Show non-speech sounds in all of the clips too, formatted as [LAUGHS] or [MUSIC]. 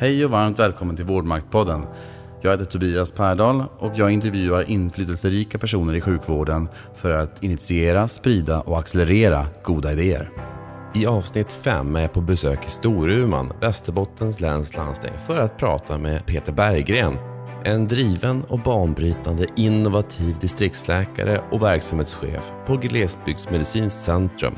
Hej och varmt välkommen till Vårdmaktpodden. Jag heter Tobias Pärdal och jag intervjuar inflytelserika personer i sjukvården för att initiera, sprida och accelerera goda idéer. I avsnitt 5 är jag på besök i Storuman, Västerbottens läns landsting, för att prata med Peter Berggren. En driven och banbrytande innovativ distriktsläkare och verksamhetschef på Glesbygdsmedicinskt centrum.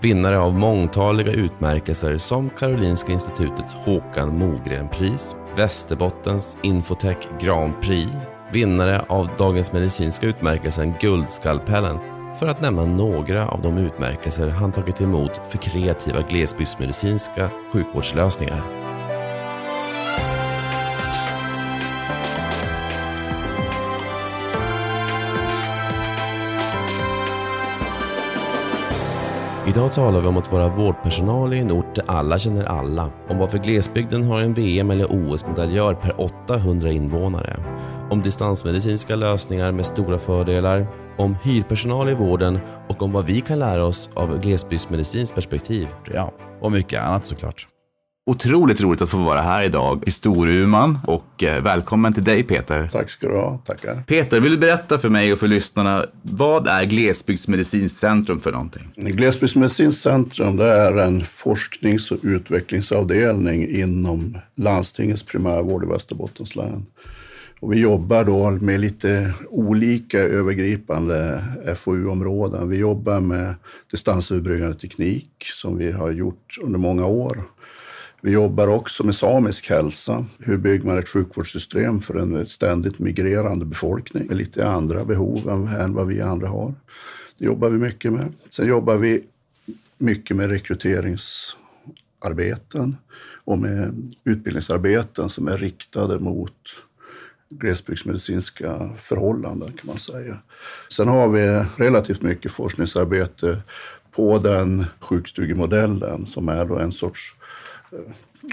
Vinnare av mångtaliga utmärkelser som Karolinska Institutets Håkan Mogren-pris, Västerbottens Infotech Grand Prix, vinnare av Dagens Medicinska utmärkelsen Guldskalpellen för att nämna några av de utmärkelser han tagit emot för kreativa glesbygdsmedicinska sjukvårdslösningar. Idag talar vi om att vara vårdpersonal i en ort där alla känner alla. Om varför glesbygden har en VM eller OS-medaljör per 800 invånare. Om distansmedicinska lösningar med stora fördelar. Om hyrpersonal i vården och om vad vi kan lära oss av glesbygdsmedicinskt perspektiv. Ja, och mycket annat såklart. Otroligt roligt att få vara här idag i Storuman och eh, välkommen till dig Peter. Tack ska du ha, tackar. Peter, vill du berätta för mig och för lyssnarna, vad är Glesbygdsmedicinskt centrum för någonting? Glesbygdsmedicinskt centrum det är en forsknings och utvecklingsavdelning inom landstingets primärvård i Västerbottens län. Och vi jobbar då med lite olika övergripande FoU-områden. Vi jobbar med distansöverbryggande teknik som vi har gjort under många år. Vi jobbar också med samisk hälsa. Hur bygger man ett sjukvårdssystem för en ständigt migrerande befolkning med lite andra behov än vad vi andra har? Det jobbar vi mycket med. Sen jobbar vi mycket med rekryteringsarbeten och med utbildningsarbeten som är riktade mot glesbygdsmedicinska förhållanden kan man säga. Sen har vi relativt mycket forskningsarbete på den sjukstugemodellen som är då en sorts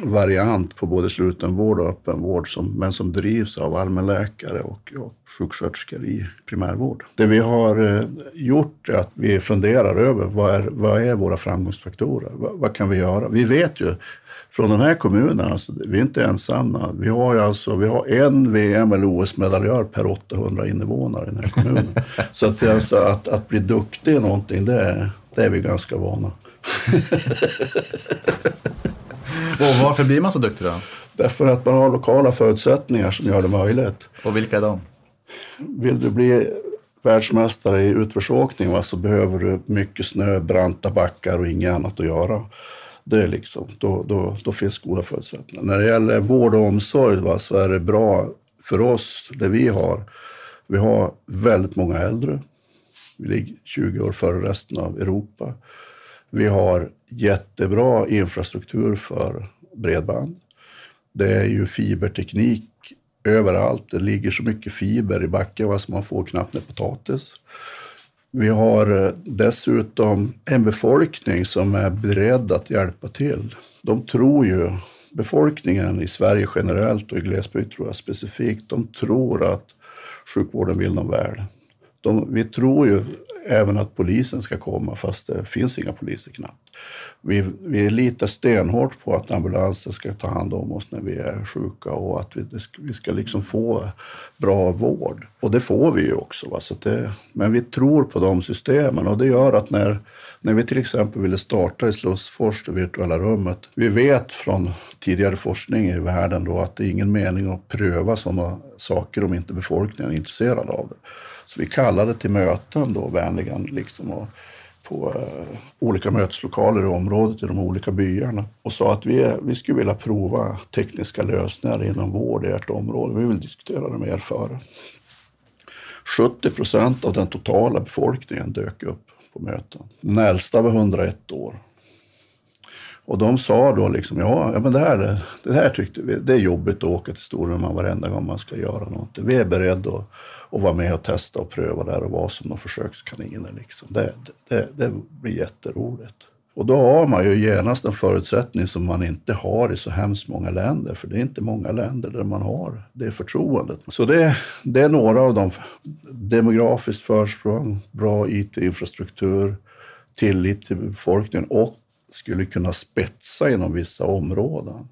variant på både slutenvård och öppenvård, som, men som drivs av allmänläkare och, och sjuksköterskor i primärvård. Det vi har eh, gjort är att vi funderar över vad är, vad är våra framgångsfaktorer? Vad, vad kan vi göra? Vi vet ju från den här kommunen, alltså, vi är inte ensamma. Vi har, alltså, vi har en VM eller OS-medaljör per 800 invånare i den här kommunen. [LAUGHS] Så att, alltså, att, att bli duktig i någonting, det, det är vi ganska vana. [LAUGHS] Och varför blir man så duktig då? Därför att man har lokala förutsättningar som gör det möjligt. Och vilka är de? Vill du bli världsmästare i utförsåkning va, så behöver du mycket snö, branta backar och inget annat att göra. Det är liksom, då, då, då finns goda förutsättningar. När det gäller vård och omsorg va, så är det bra för oss, det vi har. Vi har väldigt många äldre. Vi ligger 20 år före resten av Europa. Vi har jättebra infrastruktur för bredband. Det är ju fiberteknik överallt. Det ligger så mycket fiber i backen att man får knappt med potatis. Vi har eh, dessutom en befolkning som är beredd att hjälpa till. De tror ju, befolkningen i Sverige generellt och i glesbygd tror jag specifikt, de tror att sjukvården vill dem väl. De, vi tror ju även att polisen ska komma fast det finns inga poliser knappt. Vi, vi litar stenhårt på att ambulansen ska ta hand om oss när vi är sjuka och att vi, ska, vi ska liksom få bra vård. Och det får vi ju också. Va? Så det, men vi tror på de systemen och det gör att när, när vi till exempel ville starta i Slussfors, det virtuella rummet, vi vet från tidigare forskning i världen då att det är ingen mening att pröva sådana saker om inte befolkningen är intresserad av det. Så vi kallade till möten då vänligen liksom och på eh, olika möteslokaler i området i de olika byarna och sa att vi, vi skulle vilja prova tekniska lösningar inom vård i ert område. Vi vill diskutera det med er före. 70 procent av den totala befolkningen dök upp på möten. Den äldsta var 101 år. Och de sa då liksom, ja, ja men det här, det här tyckte vi, det är jobbigt att åka till Storuman varenda gång man ska göra någonting. Vi är beredda att och vara med och testa och pröva där och vara som några försökskaniner. Liksom. Det, det, det blir jätteroligt. Och då har man ju genast en förutsättning som man inte har i så hemskt många länder, för det är inte många länder där man har det förtroendet. Så det, det är några av de demografiskt försprång, bra IT-infrastruktur, tillit till befolkningen och skulle kunna spetsa inom vissa områden.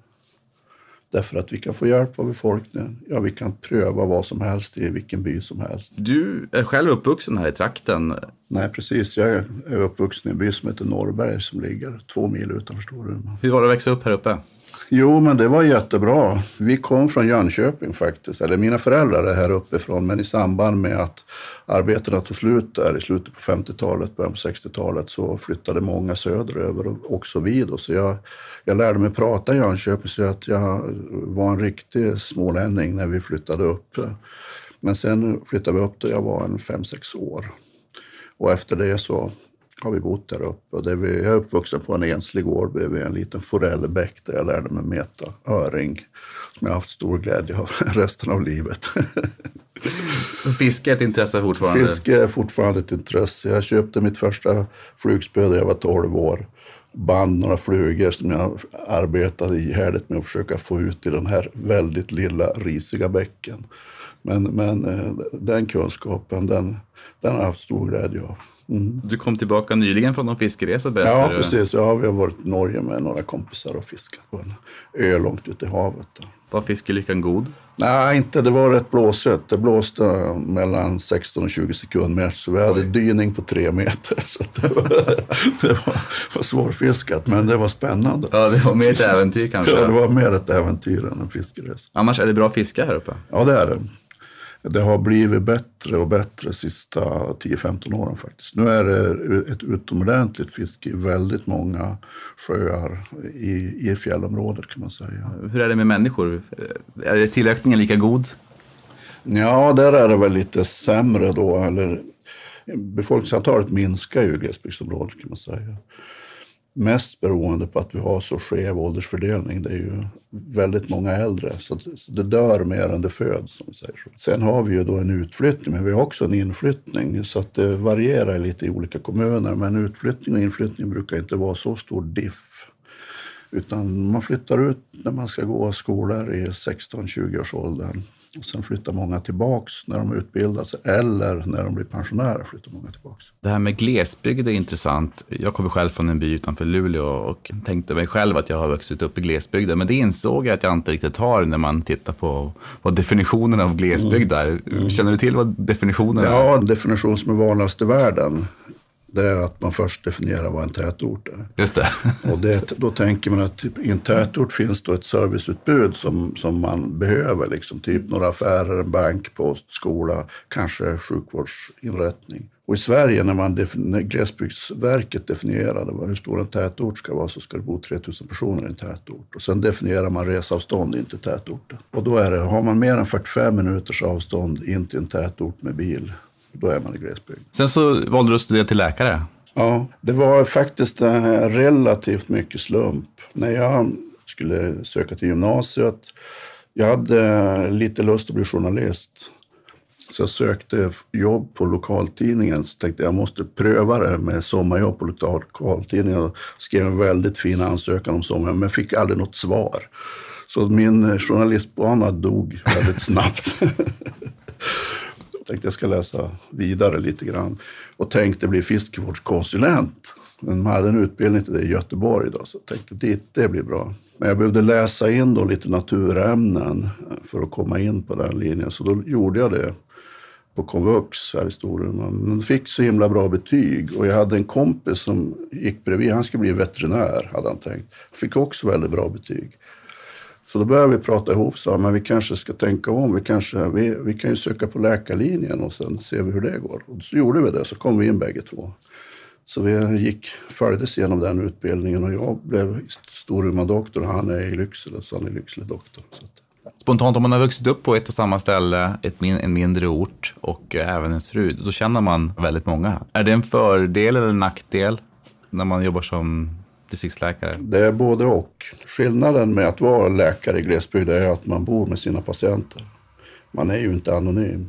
Därför att vi kan få hjälp av befolkningen. Ja, vi kan pröva vad som helst i vilken by som helst. Du är själv uppvuxen här i trakten. Nej, precis. Jag är uppvuxen i en by som heter Norrberg som ligger två mil utanför Storuman. Hur var det att växa upp här uppe? Jo, men det var jättebra. Vi kom från Jönköping faktiskt. Eller mina föräldrar är här uppifrån, men i samband med att arbetena tog slut där i slutet på 50-talet, början på 60-talet så flyttade många söderöver och också vi då. Så jag, jag lärde mig prata Jönköping så att jag var en riktig smålänning när vi flyttade upp. Men sen flyttade vi upp då jag var en fem sex år. Och efter det så har vi bott där uppe. Och vi, jag är uppvuxen på en enslig gård bredvid en liten forellbäck där jag lärde mig meta öring. Som jag har haft stor glädje av [LAUGHS] resten av livet. [LAUGHS] Fiske är ett intresse fortfarande? Fiske är fortfarande ett intresse. Jag köpte mitt första flugspö när jag var 12 år. Band några flugor som jag arbetade ihärdigt med att försöka få ut i den här väldigt lilla risiga bäcken. Men, men eh, den kunskapen, den, den har jag haft stor glädje av. Mm. Du kom tillbaka nyligen från någon fiskeresa berättade Ja, precis. Ja, vi har varit i Norge med några kompisar och fiskat på en ö långt ute i havet. Var fiskelyckan god? Nej, inte. Det var rätt blåsigt. Det blåste mellan 16 och 20 sekunder så vi hade Oj. dyning på tre meter. [LAUGHS] Så det var, det var, var svårfiskat, men det var spännande. Ja, det var mer ett [LAUGHS] äventyr kanske? Ja, det var mer ett äventyr än en fiskeresa. Annars är det bra fiske här uppe? Ja, det är det det har blivit bättre och bättre de sista 10-15 åren faktiskt. Nu är det ett utomordentligt fiske i väldigt många sjöar i, i fjällområdet kan man säga. Hur är det med människor? Är tillökningen lika god? Ja, där är det väl lite sämre då. Eller, befolkningsantalet minskar ju i glesbygdsområdet kan man säga mest beroende på att vi har så skev åldersfördelning. Det är ju väldigt många äldre, så det dör mer än det föds. Som säger så. Sen har vi ju då en utflyttning, men vi har också en inflyttning. Så att det varierar lite i olika kommuner. Men utflyttning och inflyttning brukar inte vara så stor diff. Utan man flyttar ut när man ska gå skolor i 16-20 års åldern. Och sen flyttar många tillbaks när de utbildar sig eller när de blir pensionärer. flyttar många tillbaks. Det här med glesbygd är intressant. Jag kommer själv från en by utanför Luleå och tänkte mig själv att jag har vuxit upp i glesbygden. Men det insåg jag att jag inte riktigt har när man tittar på vad definitionen av glesbygd är. Mm. Känner du till vad definitionen är? Ja, en definition som är vanligast i världen det är att man först definierar vad en tätort är. Just det. [LAUGHS] och det, då tänker man att i en tätort finns då ett serviceutbud som, som man behöver. Liksom, typ några affärer, en bank, post, skola, kanske sjukvårdsinrättning. Och i Sverige, när, man när Glesbygdsverket definierade hur stor en tätort ska vara, så ska det bo 3000 personer i en tätort. Och sen definierar man resavstånd in till tätorten. Och då är det, har man mer än 45 minuters avstånd in till en tätort med bil, då är man i glesbygd. Sen så valde du att studera till läkare? Ja, det var faktiskt relativt mycket slump. När jag skulle söka till gymnasiet, jag hade lite lust att bli journalist. Så jag sökte jobb på lokaltidningen. Så tänkte jag måste pröva det med sommarjobb på lokaltidningen. Jag skrev en väldigt fin ansökan om sommaren, men fick aldrig något svar. Så min journalistbana dog väldigt snabbt. [LAUGHS] tänkte jag ska läsa vidare lite grann och tänkte bli fiskevårdskonsulent. Men man hade en utbildning till det i Göteborg då, så jag tänkte dit, det blir bra. Men jag behövde läsa in då lite naturämnen eh, för att komma in på den linjen, så då gjorde jag det på komvux här i Storuman. Men fick så himla bra betyg och jag hade en kompis som gick bredvid. Han skulle bli veterinär, hade han tänkt. Han fick också väldigt bra betyg. Så då började vi prata ihop, så men vi kanske ska tänka om. Vi, kanske, vi, vi kan ju söka på läkarlinjen och sen ser vi hur det går. Och så gjorde vi det, så kom vi in bägge två. Så vi gick, följdes genom den utbildningen och jag blev Storuman-doktor och han är i Lycksele, så han är Lycksele-doktor. Spontant, om man har vuxit upp på ett och samma ställe, ett, en mindre ort och eh, även ens fru, då känner man väldigt många. Är det en fördel eller en nackdel när man jobbar som distriktsläkare? Det är både och. Skillnaden med att vara läkare i glesbygd är att man bor med sina patienter. Man är ju inte anonym.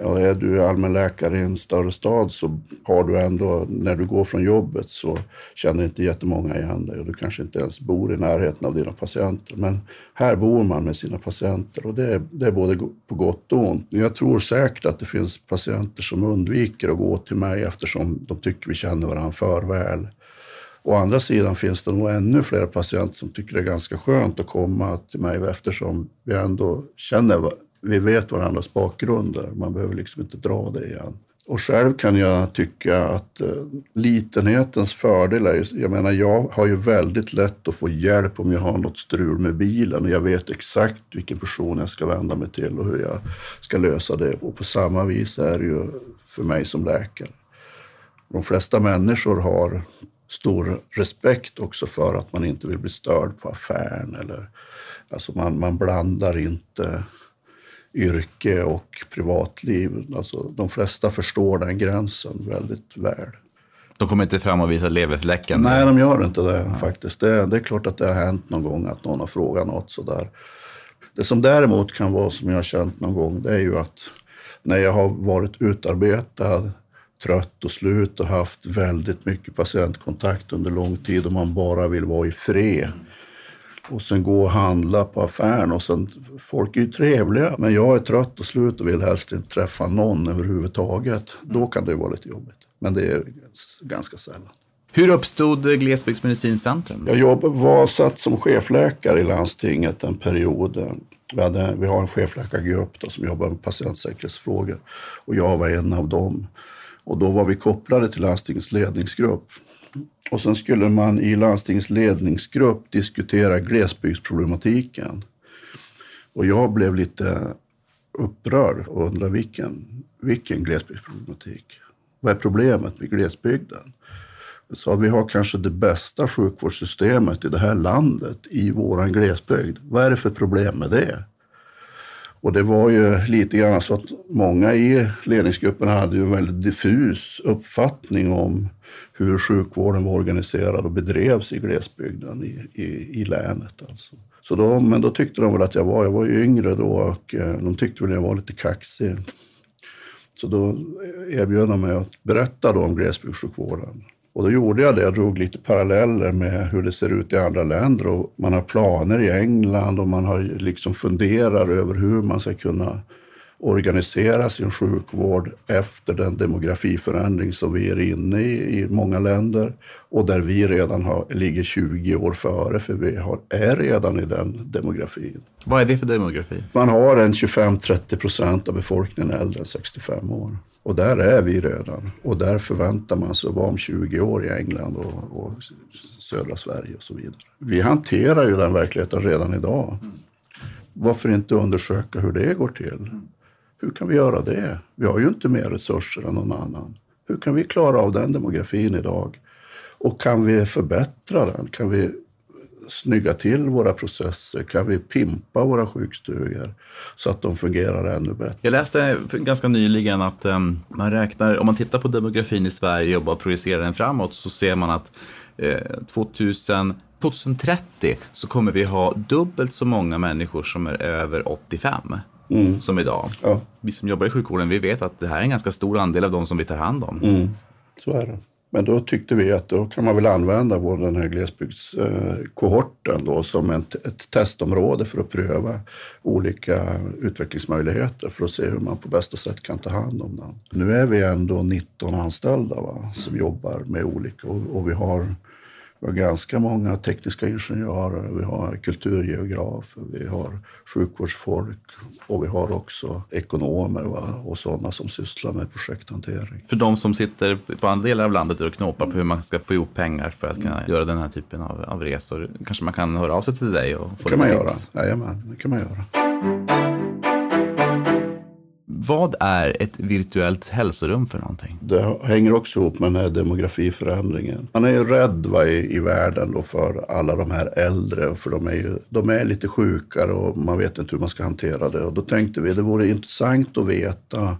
Och är du allmänläkare i en större stad så har du ändå, när du går från jobbet så känner inte jättemånga igen dig och du kanske inte ens bor i närheten av dina patienter. Men här bor man med sina patienter och det är, det är både på gott och ont. Jag tror säkert att det finns patienter som undviker att gå till mig eftersom de tycker vi känner varandra för väl. Å andra sidan finns det nog ännu fler patienter som tycker det är ganska skönt att komma till mig eftersom vi ändå känner, vi vet varandras bakgrunder. Man behöver liksom inte dra det igen. Och själv kan jag tycka att eh, litenhetens fördelar, jag menar jag har ju väldigt lätt att få hjälp om jag har något strul med bilen och jag vet exakt vilken person jag ska vända mig till och hur jag ska lösa det. Och på samma vis är det ju för mig som läkare. De flesta människor har stor respekt också för att man inte vill bli störd på affären. Eller, alltså man, man blandar inte yrke och privatliv. Alltså, de flesta förstår den gränsen väldigt väl. De kommer inte fram och visar leverfläcken? Nej, de gör inte det ja. faktiskt. Det, det, är klart att det har hänt någon gång att någon har frågat något sådär. Det som däremot kan vara som jag har känt någon gång, det är ju att när jag har varit utarbetad, trött och slut och haft väldigt mycket patientkontakt under lång tid och man bara vill vara i fred och sen gå och handla på affären. Och sen, folk är ju trevliga, men jag är trött och slut och vill helst inte träffa någon överhuvudtaget. Då kan det vara lite jobbigt. Men det är ganska sällan. Hur uppstod Glesbygdsmedicinskt centrum? Jag jobb, var satt som chefläkare i landstinget en period. Vi, hade, vi har en chefläkargrupp som jobbar med patientsäkerhetsfrågor och jag var en av dem. Och då var vi kopplade till landstingets ledningsgrupp. Och sen skulle man i landstingets ledningsgrupp diskutera glesbygdsproblematiken. Och jag blev lite upprörd och undrade vilken, vilken glesbygdsproblematik? Vad är problemet med glesbygden? Jag sa vi har kanske det bästa sjukvårdssystemet i det här landet i våran glesbygd. Vad är det för problem med det? Och det var ju lite grann så att många i ledningsgruppen hade ju en väldigt diffus uppfattning om hur sjukvården var organiserad och bedrevs i glesbygden i, i, i länet. Alltså. Så då, men då tyckte de väl att jag var, jag var ju yngre då och eh, de tyckte väl att jag var lite kaxig. Så då eh, erbjöd de mig att berätta då om glesbygdssjukvården. Och då gjorde jag det. Jag drog lite paralleller med hur det ser ut i andra länder. Och man har planer i England och man har liksom funderar över hur man ska kunna organisera sin sjukvård efter den demografiförändring som vi är inne i i många länder och där vi redan har, ligger 20 år före för vi har, är redan i den demografin. Vad är det för demografi? Man har en 25-30 procent av befolkningen äldre än 65 år. Och där är vi redan. Och där förväntar man sig att vara om 20 år i England och, och södra Sverige och så vidare. Vi hanterar ju den verkligheten redan idag. Varför inte undersöka hur det går till? Hur kan vi göra det? Vi har ju inte mer resurser än någon annan. Hur kan vi klara av den demografin idag? Och kan vi förbättra den? Kan vi snygga till våra processer? Kan vi pimpa våra sjukstugor så att de fungerar ännu bättre? Jag läste ganska nyligen att um, man räknar, om man tittar på demografin i Sverige och bara projicerar den framåt så ser man att eh, 2000 2030 så kommer vi ha dubbelt så många människor som är över 85 mm. som idag. Ja. Vi som jobbar i sjukvården vi vet att det här är en ganska stor andel av de som vi tar hand om. Mm. Så är det. Men då tyckte vi att då kan man väl använda vår, den här glesbygdskohorten då som ett, ett testområde för att pröva olika utvecklingsmöjligheter för att se hur man på bästa sätt kan ta hand om den. Nu är vi ändå 19 anställda va, som jobbar med olika och, och vi har vi har ganska många tekniska ingenjörer, vi har kulturgeografer, vi har sjukvårdsfolk och vi har också ekonomer va? och sådana som sysslar med projekthantering. För de som sitter på andra delar av landet och knåpar på hur man ska få ihop pengar för att kunna mm. göra den här typen av, av resor, kanske man kan höra av sig till dig och få det kan lite man tips? Göra. Jajamän, det kan man göra. Vad är ett virtuellt hälsorum för någonting? Det hänger också ihop med den här demografiförändringen. Man är ju rädd va, i, i världen då för alla de här äldre, för de är, ju, de är lite sjukare och man vet inte hur man ska hantera det. Och då tänkte vi det vore intressant att veta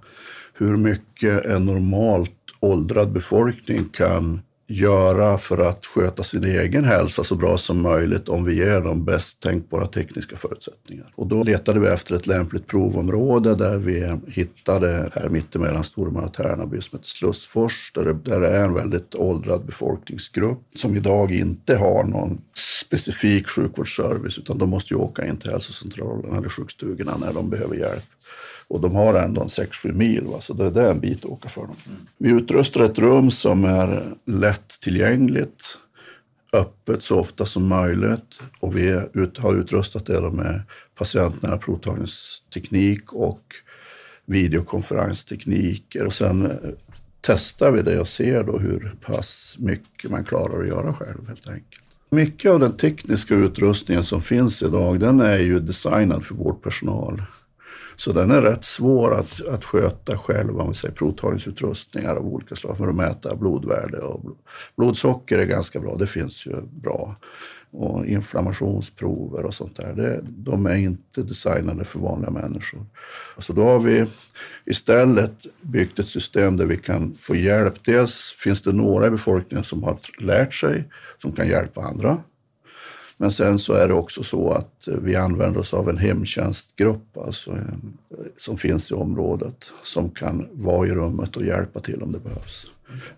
hur mycket en normalt åldrad befolkning kan göra för att sköta sin egen hälsa så bra som möjligt om vi ger dem bäst tänkbara tekniska förutsättningar. Och då letade vi efter ett lämpligt provområde där vi hittade här mittemellan Storuman och Tärnaby som heter Slussfors, där det, där det är en väldigt åldrad befolkningsgrupp som idag inte har någon specifik sjukvårdsservice utan de måste ju åka in till hälsocentralen eller sjukstugorna när de behöver hjälp. Och de har ändå en 6-7 mil, va? så det, det, är en bit att åka för dem. Mm. Vi utrustar ett rum som är lättillgängligt öppet så ofta som möjligt. Och vi ut, har utrustat det med patientnära provtagningsteknik och videokonferenstekniker. Och sen eh, testar vi det och ser då hur pass mycket man klarar att göra själv helt enkelt. Mycket av den tekniska utrustningen som finns idag, den är ju designad för vårdpersonal. Så den är rätt svår att, att sköta själv, om vi säger provtagningsutrustningar av olika slag för att mäta blodvärde. Och blodsocker är ganska bra, det finns ju bra. Och inflammationsprover och sånt där, det, de är inte designade för vanliga människor. Så då har vi istället byggt ett system där vi kan få hjälp. Dels finns det några i befolkningen som har lärt sig, som kan hjälpa andra. Men sen så är det också så att eh, vi använder oss av en hemtjänstgrupp alltså, eh, som finns i området som kan vara i rummet och hjälpa till om det behövs.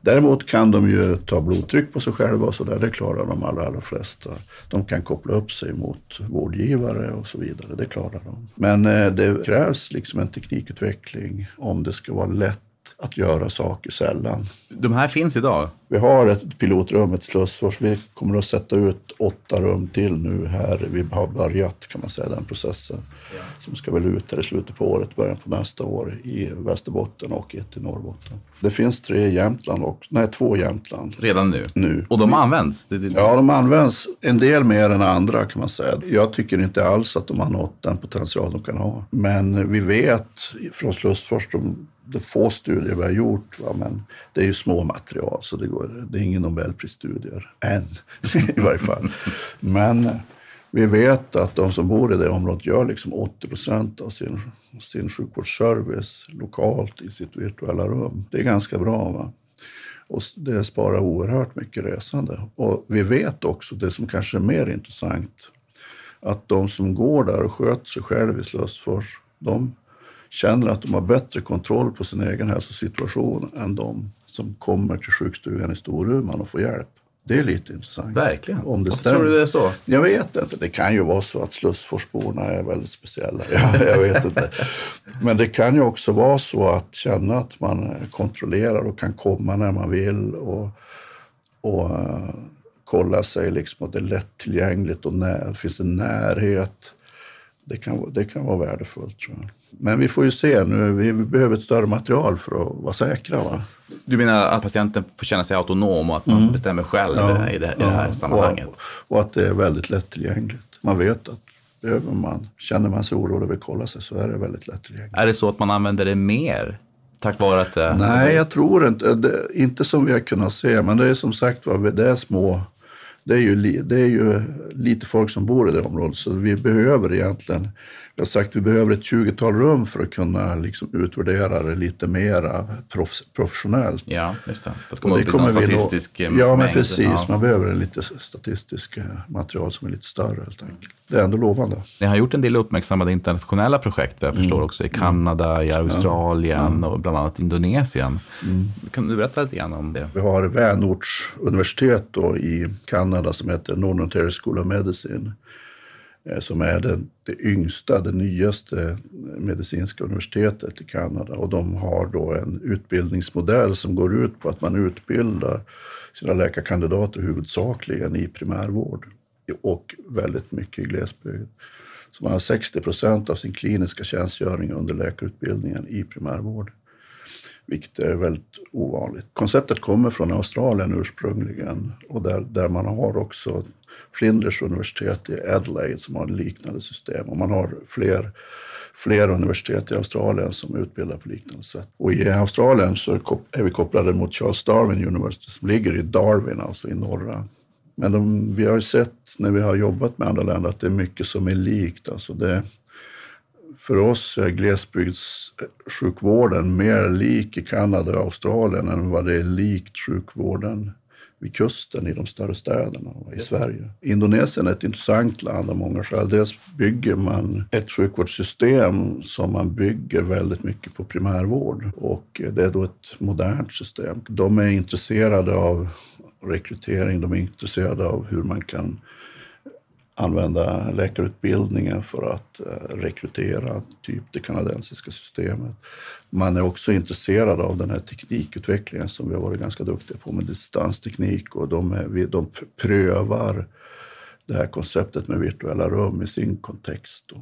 Däremot kan de ju ta blodtryck på sig själva och så där. Det klarar de allra, allra flesta. De kan koppla upp sig mot vårdgivare och så vidare. Det klarar de. Men eh, det krävs liksom en teknikutveckling om det ska vara lätt att göra saker sällan. De här finns idag? Vi har ett pilotrum, ett Slussfors. Vi kommer att sätta ut åtta rum till nu här. Vi har börjat kan man säga den processen. Ja. Som ska väl ut här i slutet på året, början på nästa år i Västerbotten och ett i Norrbotten. Det finns tre i Jämtland och nej två i Jämtland. Redan nu? Nu. Och de används? Det, det... Ja, de används en del mer än andra kan man säga. Jag tycker inte alls att de har nått den potential de kan ha. Men vi vet från Slussfors, de det få studier vi har gjort, va, men det är ju små material så det, går, det är ingen Nobelprisstudier än [LAUGHS] i varje fall. Men vi vet att de som bor i det området gör liksom 80 procent av sin, sin sjukvårdsservice lokalt i sitt virtuella rum. Det är ganska bra. Va? Och det sparar oerhört mycket resande. Och vi vet också, det som kanske är mer intressant, att de som går där och sköter sig själv i Slussfors, de känner att de har bättre kontroll på sin egen hälsosituation än de som kommer till sjukstugan i Storuman och får hjälp. Det är lite intressant. Verkligen. Om det Varför tror du det är så? Jag vet inte. Det kan ju vara så att Slussforsborna är väldigt speciella. [LAUGHS] Jag, jag vet inte. Men det kan ju också vara så att känna att man kontrollerar och kan komma när man vill och, och uh, kolla sig liksom att det är lättillgängligt och när, det finns en närhet. Det kan, det kan vara värdefullt tror jag. Men vi får ju se nu. Vi behöver ett större material för att vara säkra. Va? Du menar att patienten får känna sig autonom och att man mm. bestämmer själv ja, i, det, i det här sammanhanget? Och, och, att det är väldigt lättillgängligt. Man vet att behöver man, känner man sig orolig och vill kolla sig så är det väldigt lättillgängligt. Är det så att man använder det mer? Tack vare att det... Nej, jag tror inte. Det, inte som vi har kunnat se, men det är som sagt var, det är små det är, ju, det är ju lite folk som bor i det området, så vi behöver egentligen jag har sagt att vi behöver ett 20-tal rum för att kunna liksom utvärdera det lite mer professionellt. Ja, just det. För att komma upp i någon statistisk då, Ja, men precis. Ja. Man behöver lite statistiskt eh, material som är lite större helt enkelt. Det är ändå lovande. Ni har gjort en del uppmärksammade internationella projekt, jag förstår mm. också, i Kanada, i Australien ja. och bland annat Indonesien. Mm. Kan du berätta lite grann om det? Vi har Vänorts universitet då i Kanada som heter Northern Ontario School of Medicine Eh, Eh, som är det, det yngsta, det nyaste eh, medicinska universitetet i Kanada. Och de har då en utbildningsmodell som går ut på att man utbildar sina läkarkandidater huvudsakligen i primärvård och väldigt mycket i glesbygd. Så man har 60 procent av sin kliniska tjänstgöring under läkarutbildningen i primärvård vilket är väldigt ovanligt. Konceptet kommer från Australien ursprungligen och där, där man har också Flinders universitet i Adelaide som har ett liknande system och man har fler fler universitet i Australien som utbildar på liknande sätt. Och i Australien så är vi kopplade mot Charles Darwin University som ligger i Darwin, alltså i norra. Men de, vi har sett när vi har jobbat med andra länder att det är mycket som är likt. Alltså det, för oss är glesbygdssjukvården mer lik i Kanada och Australien än vad det är likt sjukvården vid kusten i de större städerna i Sverige. Indonesien är ett intressant land av många skäl. Dels bygger man ett sjukvårdssystem som man bygger väldigt mycket på primärvård och det är då ett modernt system. De är intresserade av rekrytering, de är intresserade av hur man kan använda läkarutbildningen för att eh, rekrytera, typ det kanadensiska systemet. Man är också intresserad av den här teknikutvecklingen som vi har varit ganska duktiga på med distansteknik och de, är, de prövar det här konceptet med virtuella rum i sin kontext.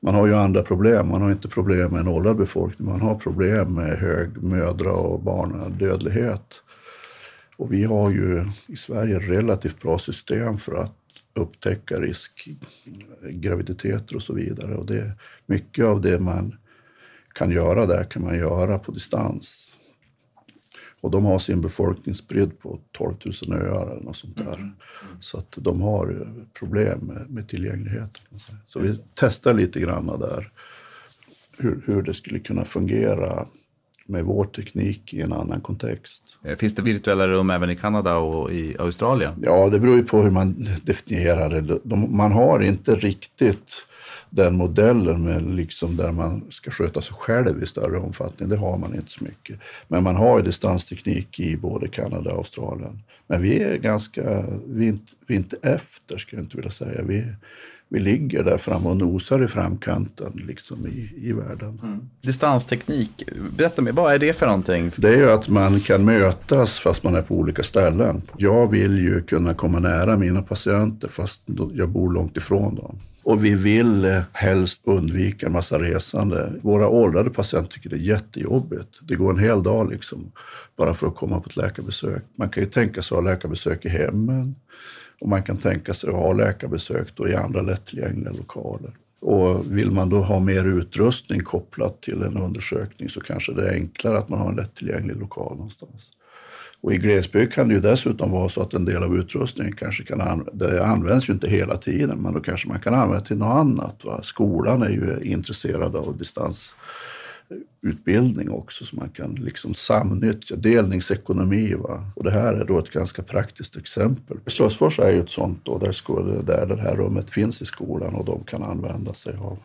Man har ju andra problem. Man har inte problem med en åldrad befolkning. Man har problem med hög mödra och barnadödlighet. Och vi har ju i Sverige relativt bra system för att upptäcka riskgraviditeter och så vidare. Och det, mycket av det man kan göra där kan man göra på distans. Och de har sin befolkning spridd på 12 000 öar eller något sånt där. Mm. Så att de har problem med, med tillgängligheten. Så vi testar lite grann där hur, hur det skulle kunna fungera med vår teknik i en annan kontext. Eh, finns det virtuella rum även i Kanada och i Australien? Ja, det beror ju på hur man definierar det. De, man har inte riktigt den modellen med liksom där man ska sköta sig själv i större omfattning, det har man inte så mycket. Men man har ju distansteknik i både Kanada och Australien. Men vi är ganska, vi är inte, vi är inte efter, skulle jag inte vilja säga. Vi, vi ligger där framme och nosar i framkanten liksom i, i världen. Mm. Distansteknik, berätta mer, vad är det för någonting? Det är ju att man kan mötas fast man är på olika ställen. Jag vill ju kunna komma nära mina patienter fast jag bor långt ifrån dem. Och vi vill eh, helst undvika en massa resande. Våra åldrade patienter tycker det är jättejobbigt. Det går en hel dag liksom bara för att komma på ett läkarbesök. Man kan ju tänka sig att ha läkarbesök i hemmen och man kan tänka sig att ha läkarbesök då i andra lättillgängliga lokaler. Och vill man då ha mer utrustning kopplat till en undersökning så kanske det är enklare att man har en lättillgänglig lokal någonstans. Och i glesbygd kan det ju dessutom vara så att en del av utrustningen kanske kan det används ju inte hela tiden, men då kanske man kan använda till något annat. Va? Skolan är ju intresserad av distans utbildning också, så man kan liksom samnyttja delningsekonomi. Va? Och det här är då ett ganska praktiskt exempel. Slösfors är ju ett sånt då, där, där det här rummet finns i skolan och de kan använda sig av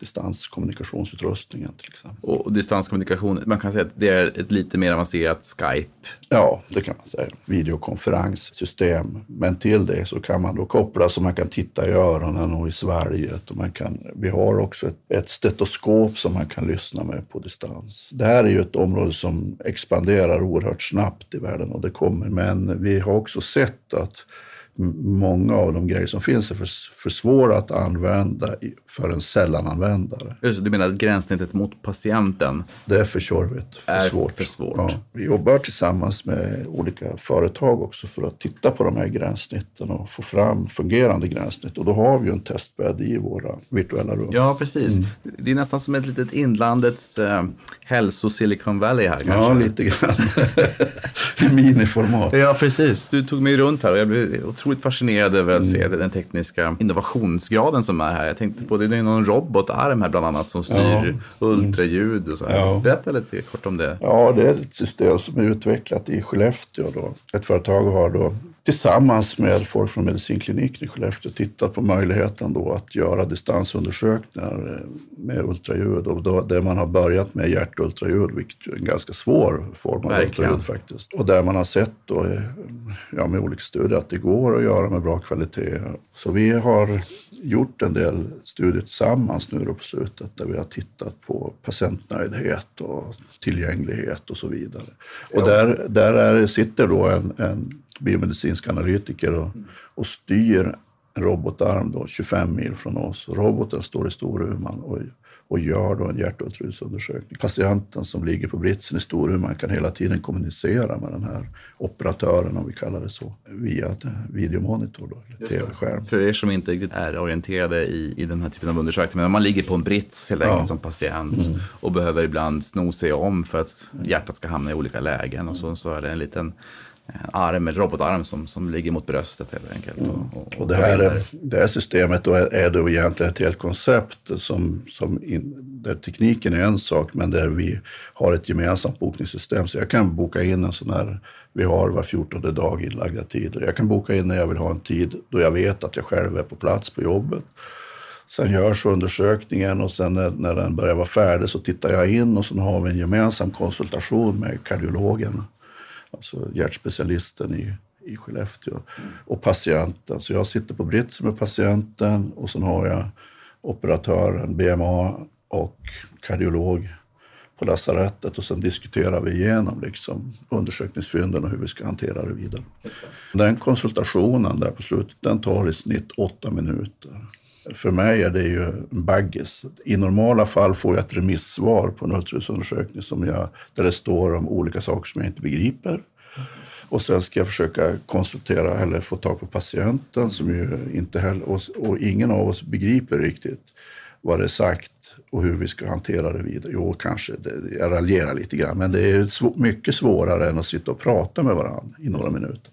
distanskommunikationsutrustningen till exempel. Och distanskommunikation, man kan säga att det är ett lite mer avancerat Skype? Ja, det kan man säga. Videokonferenssystem. Men till det så kan man då koppla så man kan titta i öronen och i svalget. Och man kan, vi har också ett, ett stetoskop som man kan lyssna med på distans. Det här är ju ett område som expanderar oerhört snabbt i världen och det kommer. Men vi har också sett att många av de grejer som finns är för, för svåra att använda för en sällananvändare. Just, du menar att gränssnittet mot patienten? Det är för tjorvigt, för svårt. För svårt. Ja, vi jobbar tillsammans med olika företag också för att titta på de här gränssnitten och få fram fungerande gränssnitt. Och då har vi ju en testbädd i våra virtuella rum. Ja, precis. Mm. Det är nästan som ett litet inlandets eh, hälso-Silicon Valley här. Kanske. Ja, lite grann. I [LAUGHS] miniformat. Ja, precis. Du tog mig runt här och jag blev otroligt fascinerad över att se mm. den tekniska innovationsgraden som är här. Jag tänkte på det, det är någon robotarm här bland annat som styr ja. ultraljud och så. Här. Ja. Berätta lite kort om det. Ja, det är ett system som är utvecklat i Skellefteå. Då. Ett företag har då tillsammans med folk från medicinkliniken i Skellefteå tittat på möjligheten då att göra distansundersökningar med ultraljud. Och då, där man har börjat med hjärtultraljud, vilket är en ganska svår form av Verkligen. ultraljud faktiskt. Och där man har sett då, ja, med olika studier att det går att göra med bra kvalitet. Så vi har gjort en del studier tillsammans nu då på slutet där vi har tittat på patientnöjdhet och tillgänglighet och så vidare. Och där, där är, sitter då en, en biomedicinsk analytiker och, och styr en robotarm då, 25 mil från oss. Roboten står i Storuman och, och gör då en hjärtultraljudsundersökning. Patienten som ligger på britsen i Storuman kan hela tiden kommunicera med den här operatören, om vi kallar det så, via videomonitor, då, tv-skärm. För er som inte riktigt är orienterade i, i den här typen av undersökning, men man ligger på en brits helt enkelt ja. som patient mm. och behöver ibland sno sig om för att hjärtat ska hamna i olika lägen och så, så är det en liten arm, eller robotarm som, som ligger mot bröstet helt enkelt. Mm. Och, och, och, det, här, det här systemet då är, är då egentligen ett helt koncept som, som in, där tekniken är en sak men där vi har ett gemensamt bokningssystem. Så jag kan boka in en sån här, vi har var 14 dag inlagda tider. Jag kan boka in när jag vill ha en tid då jag vet att jag själv är på plats på jobbet. Sen görs undersökningen och sen när, när den börjar vara färdig så tittar jag in och sen har vi en gemensam konsultation med kardiologen alltså hjärtspecialisten i, i Skellefteå. Och patienten. Så jag sitter på britsen med patienten och sen har jag operatören, BMA och kardiolog på lasarettet och sen diskuterar vi igenom liksom undersökningsfynden och hur vi ska hantera det vidare. Den konsultationen där på slutet, den tar i snitt åtta minuter. För mig är det ju en baggis. I normala fall får jag ett remissvar på en ultraljudsundersökning som jag, där det står om olika saker som jag inte begriper. Och sen ska jag försöka konsultera eller få tag på patienten som ju inte heller, och, och ingen av oss begriper riktigt vad det är sagt och hur vi ska hantera det vidare. Jo, kanske, det, jag raljerar lite grann, men det är sv mycket svårare än att sitta och prata med varandra i några minuter.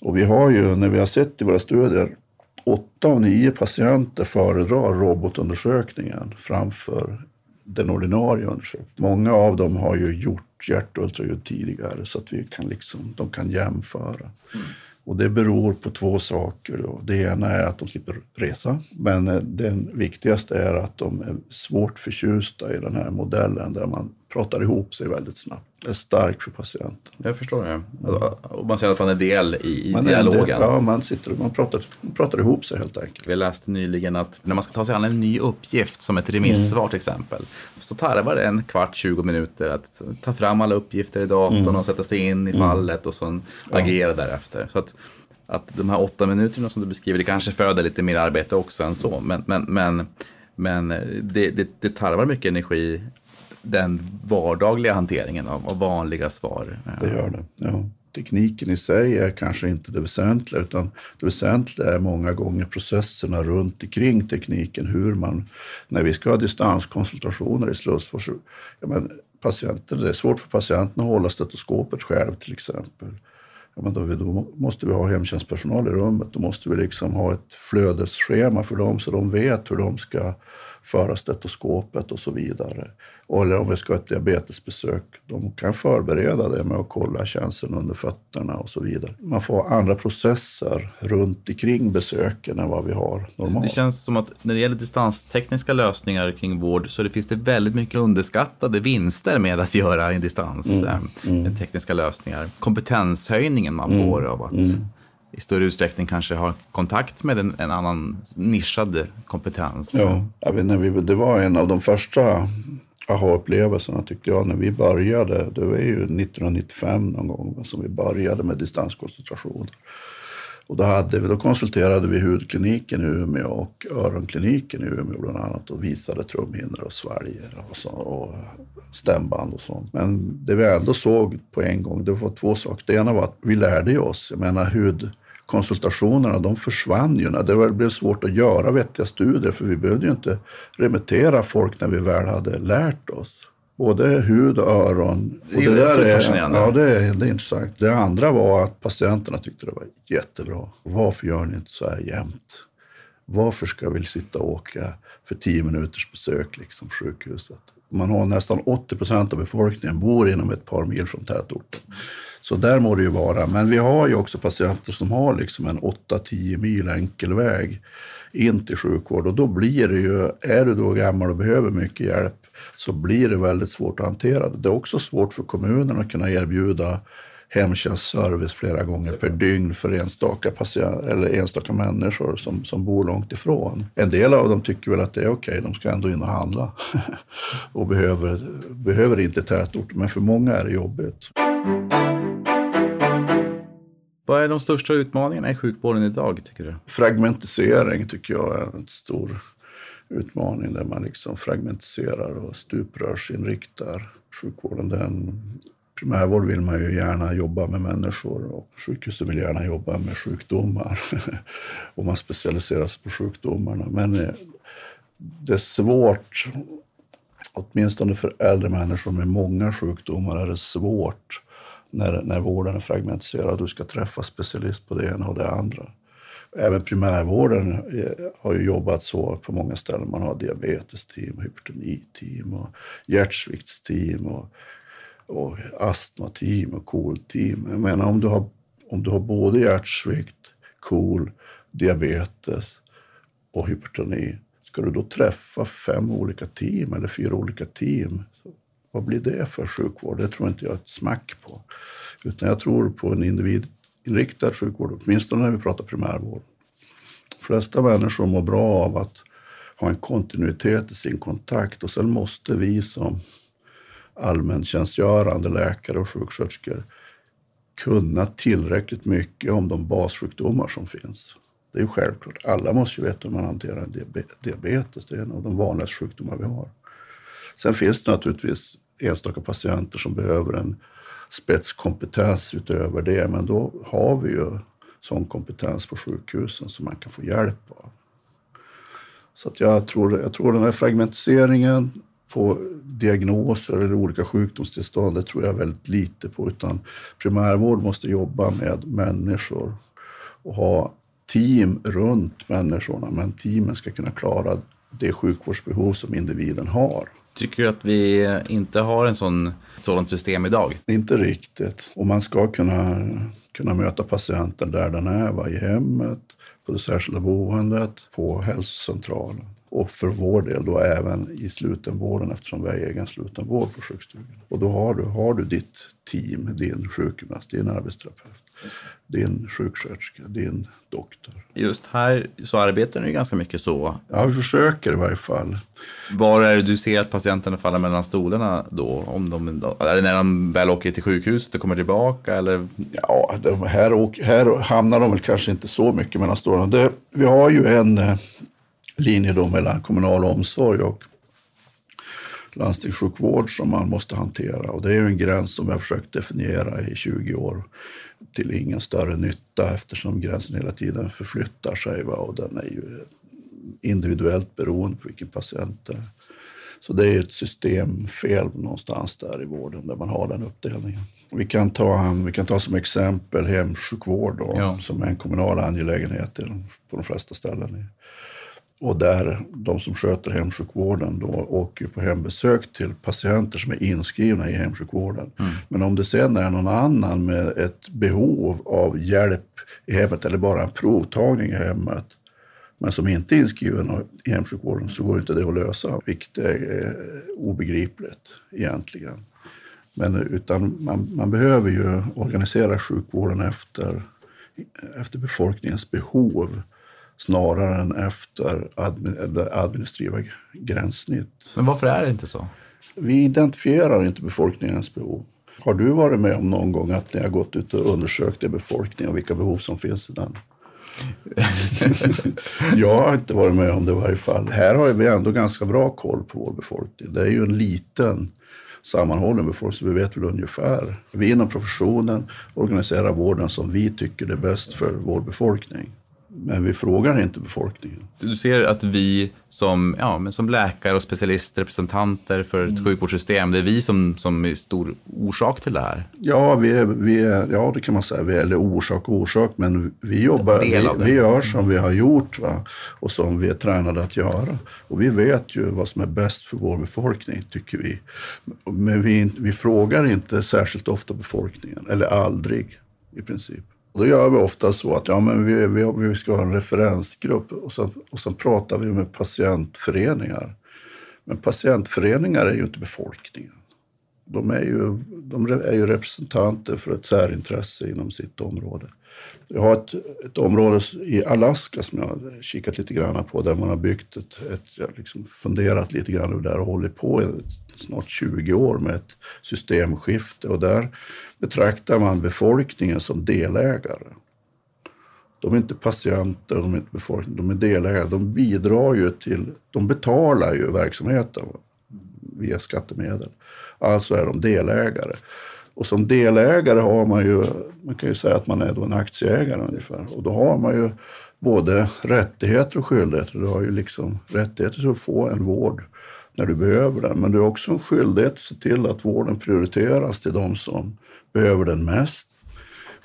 Och vi har ju, när vi har sett i våra studier, åtta av nio patienter föredrar robotundersökningen framför den ordinarie undersökningen. Många av dem har ju gjort hjärtultraljud tidigare så att vi kan liksom, de kan jämföra. Mm. Och det beror på två saker. Då. Det ena är att de slipper resa, men eh, den viktigaste är att de är svårt förtjusta i den här modellen där man pratar ihop sig väldigt snabbt. Det är starkt för patienten. Jag förstår det. Och man ser att man är del i, i man dialogen. Del, ja, man, sitter, man, pratar, man pratar ihop sig helt enkelt. Vi läste nyligen att när man ska ta sig an en ny uppgift, som ett remissvar mm. till exempel, så tarvar det en kvart, 20 minuter att ta fram alla uppgifter i datorn mm. och sätta sig in i mm. fallet och sen ja. agera därefter. Så att, att de här åtta minuterna som du beskriver, det kanske föder lite mer arbete också än så, men, men, men, men det, det, det tarvar mycket energi den vardagliga hanteringen av, av vanliga svar. Det gör det, ja. Tekniken i sig är kanske inte det väsentliga, utan det väsentliga är många gånger processerna runt omkring tekniken. Hur man, när vi ska ha distanskonsultationer i Slussfors, ja, men patienten, det är svårt för patienten att hålla stetoskopet själv till exempel. Ja, men då, då, måste vi ha hemtjänstpersonal i rummet. Då måste vi liksom ha ett flödesschema för dem så de vet hur de ska föra stetoskopet och så vidare. Eller om vi ska ha ett diabetesbesök, de kan förbereda det med att kolla känseln under fötterna och så vidare. Man får andra processer runt omkring besöken än vad vi har normalt. Det känns som att när det gäller distanstekniska lösningar kring vård så det finns det väldigt mycket underskattade vinster med att göra en distans, mm. Eh, mm. tekniska lösningar. Kompetenshöjningen man får mm. av att mm i större utsträckning kanske har kontakt med en, en annan nischad kompetens. Ja, jag vet, när vi, det var en av de första aha-upplevelserna tyckte jag när vi började. Det var ju 1995 någon gång som vi började med distanskoncentration. Och då, hade vi, då konsulterade vi hudkliniken i Umeå och öronkliniken i Umeå bland annat och visade trumhinnor och svalger och, så, och stämband och sånt. Men det vi ändå såg på en gång, det var två saker. Det ena var att vi lärde oss. Jag menar hud konsultationerna de försvann ju när det blev svårt att göra vettiga studier för vi behövde ju inte remittera folk när vi väl hade lärt oss. Både hud och öron. Det, och det, där är. Ja, det är, det är intressant. Det andra var att patienterna tyckte det var jättebra. Varför gör ni inte så här jämt? Varför ska vi sitta och åka för tio minuters besök liksom sjukhuset? Man har nästan 80 procent av befolkningen bor inom ett par mil från tätorten. Så där må det ju vara. Men vi har ju också patienter som har liksom en 8-10 mil enkel väg in till sjukvård och då blir det ju, är du då gammal och behöver mycket hjälp så blir det väldigt svårt att hantera det. Det är också svårt för kommunen att kunna erbjuda hemtjänstservice flera gånger per dygn för enstaka, patient, eller enstaka människor som, som bor långt ifrån. En del av dem tycker väl att det är okej, okay, de ska ändå in och handla [LAUGHS] och behöver, behöver inte tätort, men för många är det jobbigt. Vad är de största utmaningarna i sjukvården idag, tycker du? Fragmentisering tycker jag är en stor utmaning där man liksom fragmentiserar och stuprörsinriktar sjukvården. Den primärvård vill man ju gärna jobba med människor och sjukhusen vill gärna jobba med sjukdomar. [LAUGHS] och man specialiserar sig på sjukdomarna. Men eh, det är svårt, åtminstone för äldre människor med många sjukdomar, är det svårt när, när vården är fragmentiserad. Du ska träffa specialist på det ena och det andra. Även primärvården eh, har ju jobbat så på många ställen. Man har diabetesteam, hypertoniteam och hjärtsviktsteam och, och astmateam och KOL-team. Jag menar om du har, om du har både hjärtsvikt, KOL, diabetes och hypertoni. Ska du då träffa fem olika team eller fyra olika team vad blir det för sjukvård? Det tror inte jag ett smack på. Utan jag tror på en individinriktad sjukvård, åtminstone när vi pratar primärvård. De flesta människor mår bra av att ha en kontinuitet i sin kontakt och sen måste vi som allmäntjänstgörande läkare och sjuksköterskor kunna tillräckligt mycket om de bassjukdomar som finns. Det är ju självklart. Alla måste ju veta hur man hanterar diabetes. Det är en av de vanligaste sjukdomar vi har. Sen finns det naturligtvis enstaka patienter som behöver en spetskompetens utöver det, men då har vi ju sån kompetens på sjukhusen som man kan få hjälp av. Så att jag, tror, jag tror den här fragmentiseringen på diagnoser eller olika sjukdomstillstånd, det tror jag väldigt lite på. Utan primärvård måste jobba med människor och ha team runt människorna. Men teamen ska kunna klara det sjukvårdsbehov som individen har. Tycker du att vi inte har en sån, ett sådant system idag? Inte riktigt. Och man ska kunna, kunna möta patienten där den är, va? i hemmet, på det särskilda boendet, på hälsocentralen och för vår del då även i slutenvården eftersom vi har egen slutenvård på sjukstugan. Och då har du, har du ditt team, din sjukgymnast, din arbetsterapeut, din sjuksköterska, din doktor. Just här så arbetar ni ganska mycket så. Ja, vi försöker i varje fall. Var är det du ser att patienterna faller mellan stolarna då? Om de, är det när de väl åker till sjukhuset och kommer tillbaka? Eller? Ja, här, här hamnar de väl kanske inte så mycket mellan stolarna. Det, vi har ju en eh, linje då mellan kommunal omsorg och landstingssjukvård som man måste hantera. Och det är ju en gräns som har försökt definiera i 20 år till ingen större nytta eftersom gränsen hela tiden förflyttar sig va? och den är ju individuellt beroende på vilken patient det är. Så det är ett systemfel någonstans där i vården där man har den uppdelningen. Vi kan ta, vi kan ta som exempel hemsjukvård då, ja. som är en kommunal angelägenhet på de flesta ställen och där de som sköter hemsjukvården då åker på hembesök till patienter som är inskrivna i hemsjukvården. Mm. Men om det sen är någon annan med ett behov av hjälp i hemmet eller bara en provtagning i hemmet men som inte är inskriven i hemsjukvården så går inte det att lösa, vilket är obegripligt egentligen. Men utan man, man behöver ju organisera sjukvården efter, efter befolkningens behov snarare än efter administrativa gränssnitt. Men varför är det inte så? Vi identifierar inte befolkningens behov. Har du varit med om någon gång att ni har gått ut och undersökt i befolkningen och vilka behov som finns i den? [LAUGHS] jag har inte varit med om det i varje fall. Här har vi ändå ganska bra koll på vår befolkning. Det är ju en liten sammanhållen befolkning, så vi vet väl ungefär. Vi inom professionen organiserar vården som vi tycker är bäst för vår befolkning. Men vi frågar inte befolkningen. Du ser att vi som, ja, men som läkare och specialistrepresentanter för ett mm. sjukvårdssystem, det är vi som, som är stor orsak till det här? Ja, vi är, vi är, ja det kan man säga. Vi är, eller orsak och orsak, men vi jobbar, vi, vi gör som vi har gjort va? och som vi är tränade att göra. Och vi vet ju vad som är bäst för vår befolkning, tycker vi. Men vi, vi frågar inte särskilt ofta befolkningen, eller aldrig i princip. Och då gör vi ofta så att ja, men vi, vi, vi ska ha en referensgrupp och så, och så pratar vi med patientföreningar. Men patientföreningar är ju inte befolkningen. De är ju, de är ju representanter för ett särintresse inom sitt område. Jag har ett, ett område i Alaska som jag har kikat lite grann på där man har byggt ett, ett liksom funderat lite grann över det här och hållit på ett snart 20 år med ett systemskifte. Och där betraktar man befolkningen som delägare. De är inte patienter, de är inte befolkning, de är delägare. De bidrar ju till, de betalar ju verksamheten via skattemedel. Alltså är de delägare. Och som delägare har man ju, man kan ju säga att man är då en aktieägare ungefär. Och då har man ju både rättigheter och skyldigheter. Du har ju liksom rättigheter till att få en vård när du behöver den. Men du har också en skyldighet att se till att vården prioriteras till de som behöver den mest.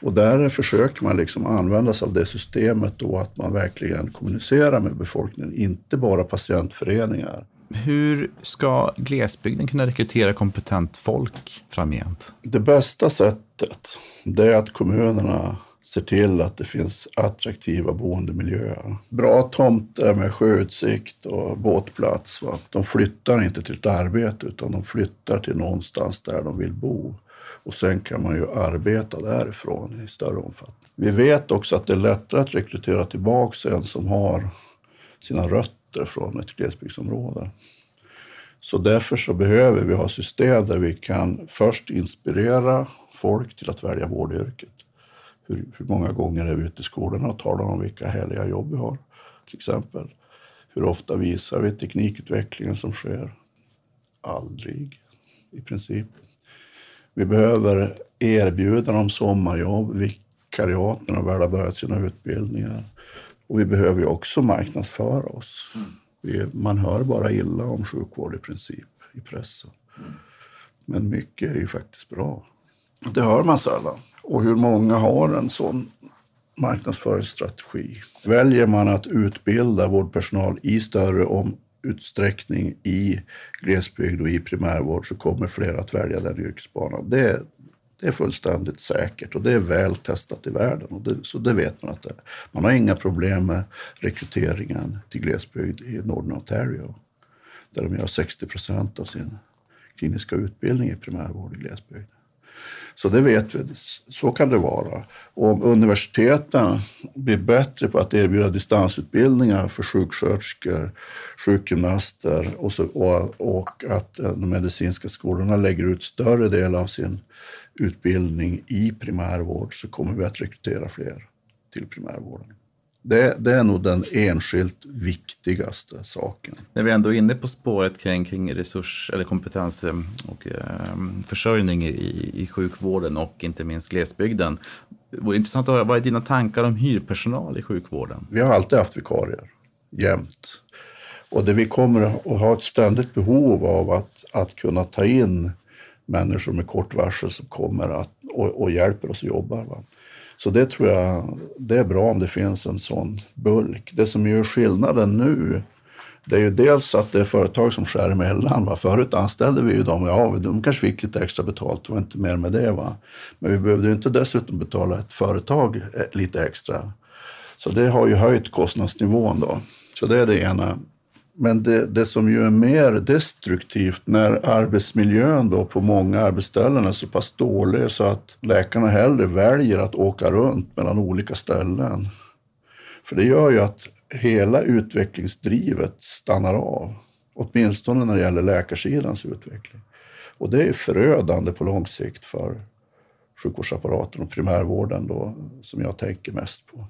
Och där försöker man liksom använda sig av det systemet då att man verkligen kommunicerar med befolkningen, inte bara patientföreningar. Hur ska glesbygden kunna rekrytera kompetent folk framgent? Det bästa sättet det är att kommunerna ser till att det finns attraktiva boendemiljöer. Bra tomter med sjöutsikt och båtplats. Va? De flyttar inte till ett arbete utan de flyttar till någonstans där de vill bo. Och sen kan man ju arbeta därifrån i större omfattning. Vi vet också att det är lättare att rekrytera tillbaka en som har sina rötter från ett glesbygdsområde. Så därför så behöver vi ha system där vi kan först inspirera folk till att välja vårdyrket. Hur, hur många gånger är vi ute i skolorna och talar om vilka härliga jobb vi har, till exempel. Hur ofta visar vi teknikutvecklingen som sker? Aldrig, i princip. Vi behöver erbjuda dem sommarjobb, vikariat när de väl har börjat sina utbildningar. Och vi behöver ju också marknadsföra oss. Vi, man hör bara illa om sjukvård i princip i pressen. Men mycket är ju faktiskt bra. Det hör man sällan. Och hur många har en sån marknadsföringsstrategi? Väljer man att utbilda vårdpersonal i större om utsträckning i glesbygd och i primärvård så kommer fler att välja den yrkesbanan. Det, det är fullständigt säkert och det är väl testat i världen. Och det, så det vet man att det är. Man har inga problem med rekryteringen till glesbygd i Northern Ontario. Där de gör 60 procent av sin kliniska utbildning i primärvård i glesbygd. Så det vet vi, så kan det vara. Och om universiteten blir bättre på att erbjuda distansutbildningar för sjuksköterskor, sjukgymnaster och, så, och, och att eh, de medicinska skolorna lägger ut större del av sin utbildning i primärvård så kommer vi att rekrytera fler till primärvården. Det, det, är nog den enskilt viktigaste saken. När vi ändå är inne på spåret kring, kring resurs eller kompetens eh, och eh, försörjning i, i sjukvården och inte minst glesbygden. Vore intressant att höra, vad är dina tankar om hyrpersonal i sjukvården? Vi har alltid haft vikarier, jämt. Och det vi kommer att ha ett ständigt behov av att, att kunna ta in människor med kort varsel som kommer att, och, och hjälper oss att jobba. Va? Så det tror jag det är bra om det finns en sån bulk. Det som gör skillnaden nu det är ju dels att det är företag som skär emellan. Va? Förut anställde vi ju dem, ja, de kanske fick lite extra betalt, det var inte mer med det. Va? Men vi behövde ju inte dessutom betala ett företag eh, lite extra. Så det har ju höjt kostnadsnivån då. Så det är det ena. Men det, det som ju är mer destruktivt när arbetsmiljön då på många arbetsställen är så pass dålig så att läkarna hellre väljer att åka runt mellan olika ställen. För det gör ju att hela utvecklingsdrivet stannar av. Åtminstone när det gäller läkarsidans utveckling. Och det är förödande på lång sikt för sjukvårdsapparaten och primärvården då, som jag tänker mest på.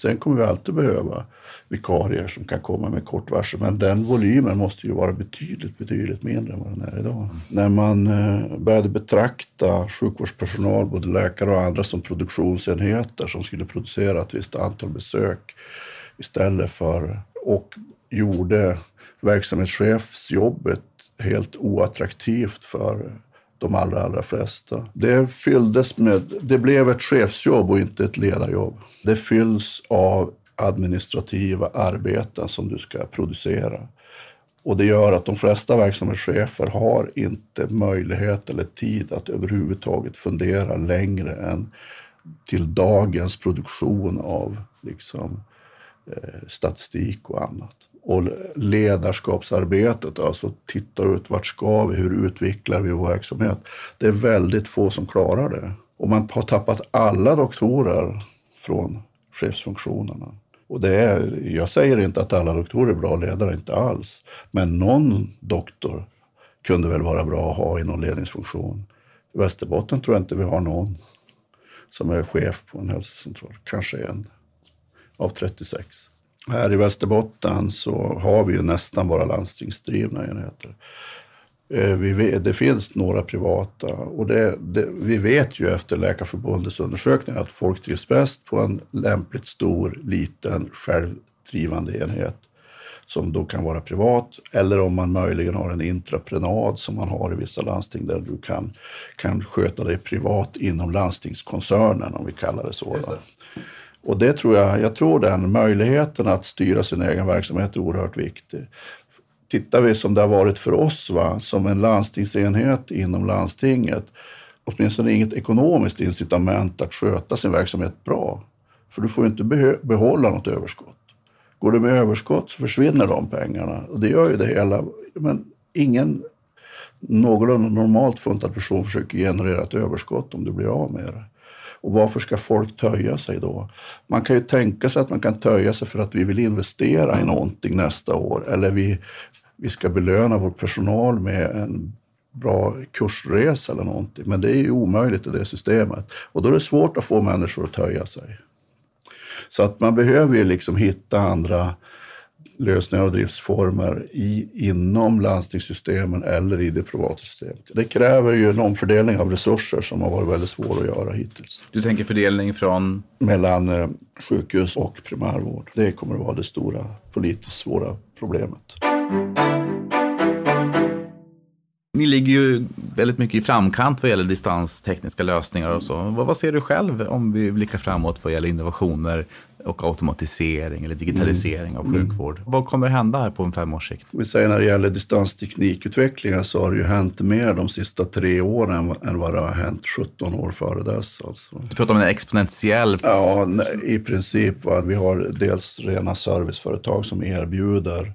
Sen kommer vi alltid behöva vikarier som kan komma med kort varsel. Men den volymen måste ju vara betydligt, betydligt mindre än vad den är idag. När man eh, började betrakta sjukvårdspersonal, både läkare och andra, som produktionsenheter som skulle producera ett visst antal besök istället för och gjorde verksamhetschefsjobbet helt oattraktivt för de allra, allra flesta. Det fylldes med, det blev ett chefsjobb och inte ett ledarjobb. Det fylls av administrativa arbeten som du ska producera. Och det gör att de flesta verksamhetschefer har inte möjlighet eller tid att överhuvudtaget fundera längre än till dagens produktion av liksom, eh, statistik och annat och ledarskapsarbetet, alltså titta ut vart ska vi, hur utvecklar vi vår verksamhet. Det är väldigt få som klarar det. Och man har tappat alla doktorer från chefsfunktionerna. Och det är, jag säger inte att alla doktorer är bra ledare, inte alls. Men någon doktor kunde väl vara bra att ha i någon ledningsfunktion. I Västerbotten tror jag inte vi har någon som är chef på en hälsocentral. Kanske en av 36. Här i Västerbotten så har vi ju nästan bara landstingsdrivna enheter. Eh, det finns några privata och det, det, vi vet ju efter Läkarförbundets undersökningar att folk trivs bäst på en lämpligt stor, liten, självdrivande enhet som då kan vara privat eller om man möjligen har en intraprenad som man har i vissa landsting där du kan, kan sköta dig privat inom landstingskoncernen om vi kallar det så. Och det tror jag, jag tror den möjligheten att styra sin egen verksamhet är oerhört viktig. Tittar vi som det har varit för oss, va, som en landstingsenhet inom landstinget, åtminstone inget ekonomiskt incitament att sköta sin verksamhet bra. För du får ju inte behålla något överskott. Går du med överskott så försvinner de pengarna. Och det gör ju det hela. Men ingen någorlunda normalt funtad person försöker generera ett överskott om du blir av med det. Och varför ska folk töja sig då? Man kan ju tänka sig att man kan töja sig för att vi vill investera i någonting nästa år eller vi, vi ska belöna vår personal med en bra kursresa eller någonting. Men det är ju omöjligt i det systemet. Och då är det svårt att få människor att töja sig. Så att man behöver ju liksom hitta andra lösningar och driftsformer i, inom landstingssystemen eller i det privata systemet. Det kräver ju en omfördelning av resurser som har varit väldigt svår att göra hittills. Du tänker fördelning från? Mellan eh, sjukhus och primärvård. Det kommer att vara det stora politiskt svåra problemet. Ni ligger ju väldigt mycket i framkant vad gäller distanstekniska lösningar och så. Vad, vad ser du själv om vi blickar framåt vad gäller innovationer och automatisering eller digitalisering av sjukvård. Mm. Vad kommer hända här på en femårssikt? Vi säger när det gäller distansteknikutvecklingen så har det ju hänt mer de sista tre åren än vad det har hänt 17 år före dess. Alltså. Du pratar om en exponentiell... Ja, i princip. Va? Vi har dels rena serviceföretag som erbjuder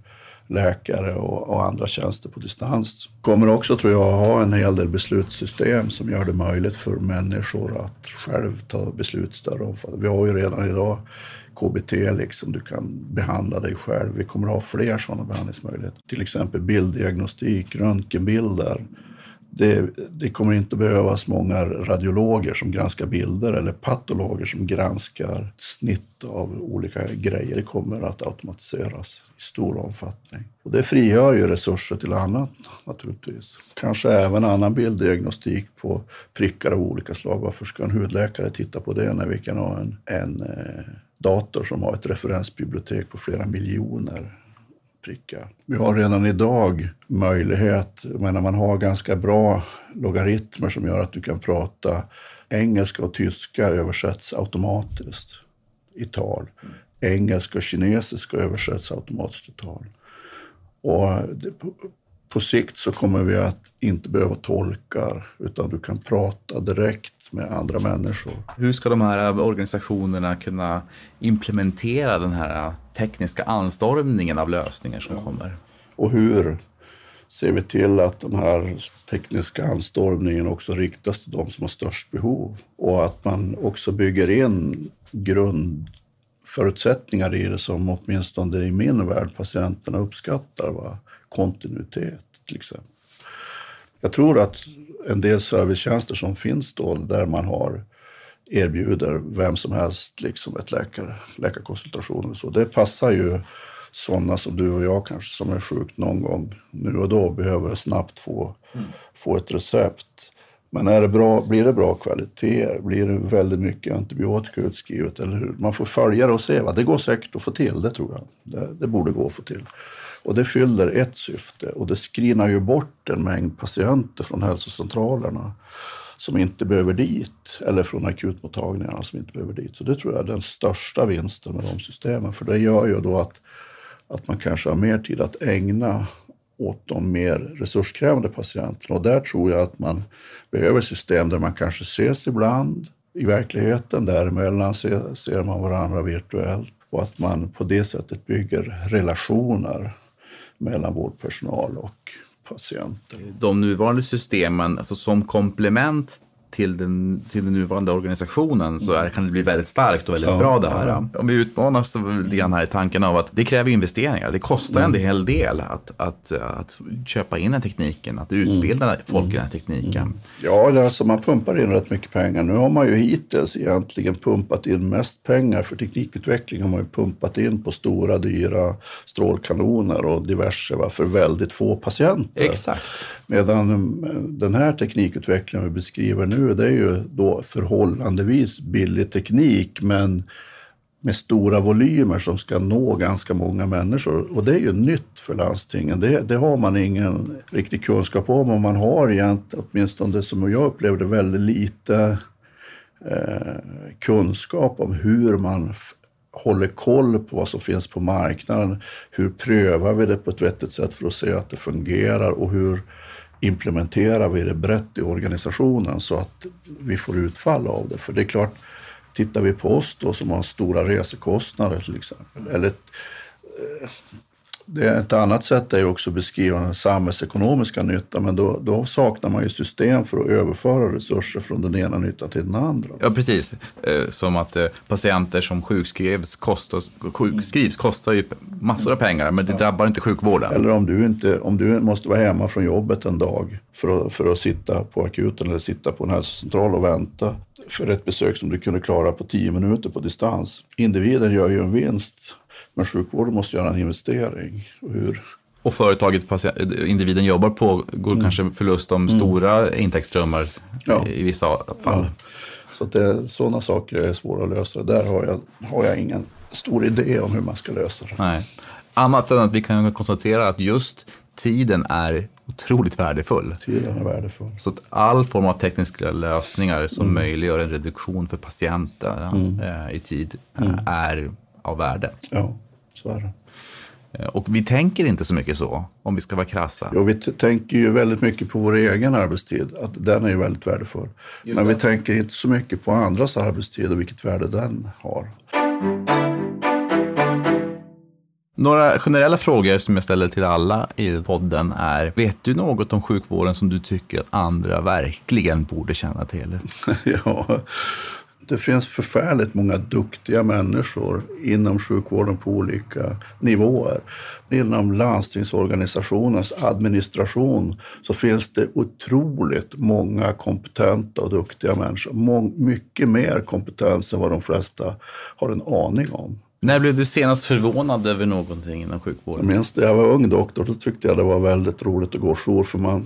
läkare och, och, andra tjänster på distans. Kommer också, tror jag, ha en hel del beslutssystem som gör det möjligt för människor att själv ta beslut större omfattning. Vi har ju redan idag KBT, liksom, du kan behandla dig själv. Vi kommer att ha fler sådana behandlingsmöjligheter. Till exempel bilddiagnostik, röntgenbilder det, det, kommer inte behövas många radiologer som granskar bilder eller patologer som granskar snitt av olika grejer. Det kommer att automatiseras i stor omfattning. Och det frigör ju resurser till annat naturligtvis. Kanske även annan bilddiagnostik på prickar av olika slag. Varför ska en hudläkare titta på det när vi kan ha en, en eh, dator som har ett referensbibliotek på flera miljoner prickar. Vi har redan idag möjlighet, menar man har ganska bra logaritmer som gör att du kan prata engelska och tyska översätts automatiskt i tal. Engelska och kinesiska översätts automatiskt i tal. Och det, på, på sikt så kommer vi att inte behöva tolkar, utan du kan prata direkt med andra människor. Hur ska de här organisationerna kunna implementera den här tekniska anstormningen av lösningar som ja. kommer? Och hur ser vi till att den här tekniska anstormningen också riktas till de som har störst behov och att man också bygger in grundförutsättningar i det som åtminstone i min värld patienterna uppskattar. Va? Kontinuitet till exempel. Jag tror att en del servicetjänster som finns då där man har erbjuder vem som helst liksom ett läkare, läkarkonsultation och så. Det passar ju sådana som du och jag kanske som är sjukt någon gång nu och då behöver snabbt få, mm. få ett recept. Men är det bra, blir det bra kvalitet? Blir det väldigt mycket antibiotika utskrivet? Eller hur? Man får följa det och se. Va? Det går säkert att få till, det tror jag. Det, det borde gå att få till. Och det fyller ett syfte och det screenar ju bort en mängd patienter från hälsocentralerna som inte behöver dit, eller från akutmottagningarna som inte behöver dit. Så det tror jag är den största vinsten med de systemen, för det gör ju då att, att man kanske har mer tid att ägna åt de mer resurskrävande patienterna. Och där tror jag att man behöver system där man kanske ses ibland i verkligheten, däremellan ser, ser man varandra virtuellt och att man på det sättet bygger relationer mellan vårdpersonal och patienter. De nuvarande systemen, alltså som komplement till den, till den nuvarande organisationen så är, kan det bli väldigt starkt och väldigt ja, bra det här. Ja. Om vi utmanas lite grann här i tanken av att det kräver investeringar. Det kostar en mm. hel del att, att, att köpa in den tekniken, att utbilda mm. folk i den här tekniken. Mm. Ja, alltså man pumpar in rätt mycket pengar. Nu har man ju hittills egentligen pumpat in mest pengar för teknikutveckling har man ju pumpat in på stora dyra strålkanoner och diverse va, för väldigt få patienter. Exakt. Medan eh, den här teknikutvecklingen vi beskriver nu, det är ju då förhållandevis billig teknik, men med stora volymer som ska nå ganska många människor. Och det är ju nytt för landstingen. Det, det har man ingen riktig kunskap om och man har egentligen, åtminstone som jag upplevde, väldigt lite eh, kunskap om hur man håller koll på vad som finns på marknaden. Hur prövar vi det på ett vettigt sätt för att se att det fungerar och hur implementerar vi det brett i organisationen så att vi får utfall av det. För det är klart, tittar vi på oss då som har stora resekostnader till exempel, eller eh, det är ett annat sätt är också att beskriva den samhällsekonomiska nyttan, men då, då saknar man ju system för att överföra resurser från den ena nyttan till den andra. Ja, precis. Eh, Som att eh, patienter som sjukskrivs kostar, sjukskrivs kostar ju massor av pengar, men det drabbar inte sjukvården. Eller om du, inte, om du måste vara hemma från jobbet en dag för att, för att sitta på akuten eller sitta på en hälsocentral och vänta för ett besök som du kunde klara på tio minuter på distans. Individen gör ju en vinst, men sjukvården måste göra en investering. Hur, Och företaget individen jobbar på går kanske förlust om stora intäktsströmmar Ja. i vissa fall. så att det, sådana saker är svåra att lösa. Där har jag, har jag ingen stor idé om hur man ska lösa det. Nej. Annat än att vi kan konstatera att just tiden är otroligt värdefull. Tiden är värdefull. Så att all form av tekniska lösningar som möjliggör en reduktion för patienterna eh, i tid eh, är av värde. Ja, så är det. Och vi tänker inte så mycket så, om vi ska vara krassa. Jo, vi tänker ju väldigt mycket på vår egen arbetstid, att den är ju väldigt värdefull. Men vi tänker inte så mycket på andras arbetstid och vilket värde den har. Några generella frågor som jag ställer till alla i podden är, vet du något om sjukvården som du tycker att andra verkligen borde känna till? [LAUGHS] ja, det finns förfärligt många duktiga människor inom sjukvården på olika nivåer. Inom landstingsorganisationens administration så finns det otroligt många kompetenta och duktiga människor. Mång, mycket mer kompetens än vad de flesta har en aning om. När blev du senast förvånad över någonting inom Jag sjukvården? minns när jag var ung doktor, så tyckte jag det var väldigt roligt att gå jour för man,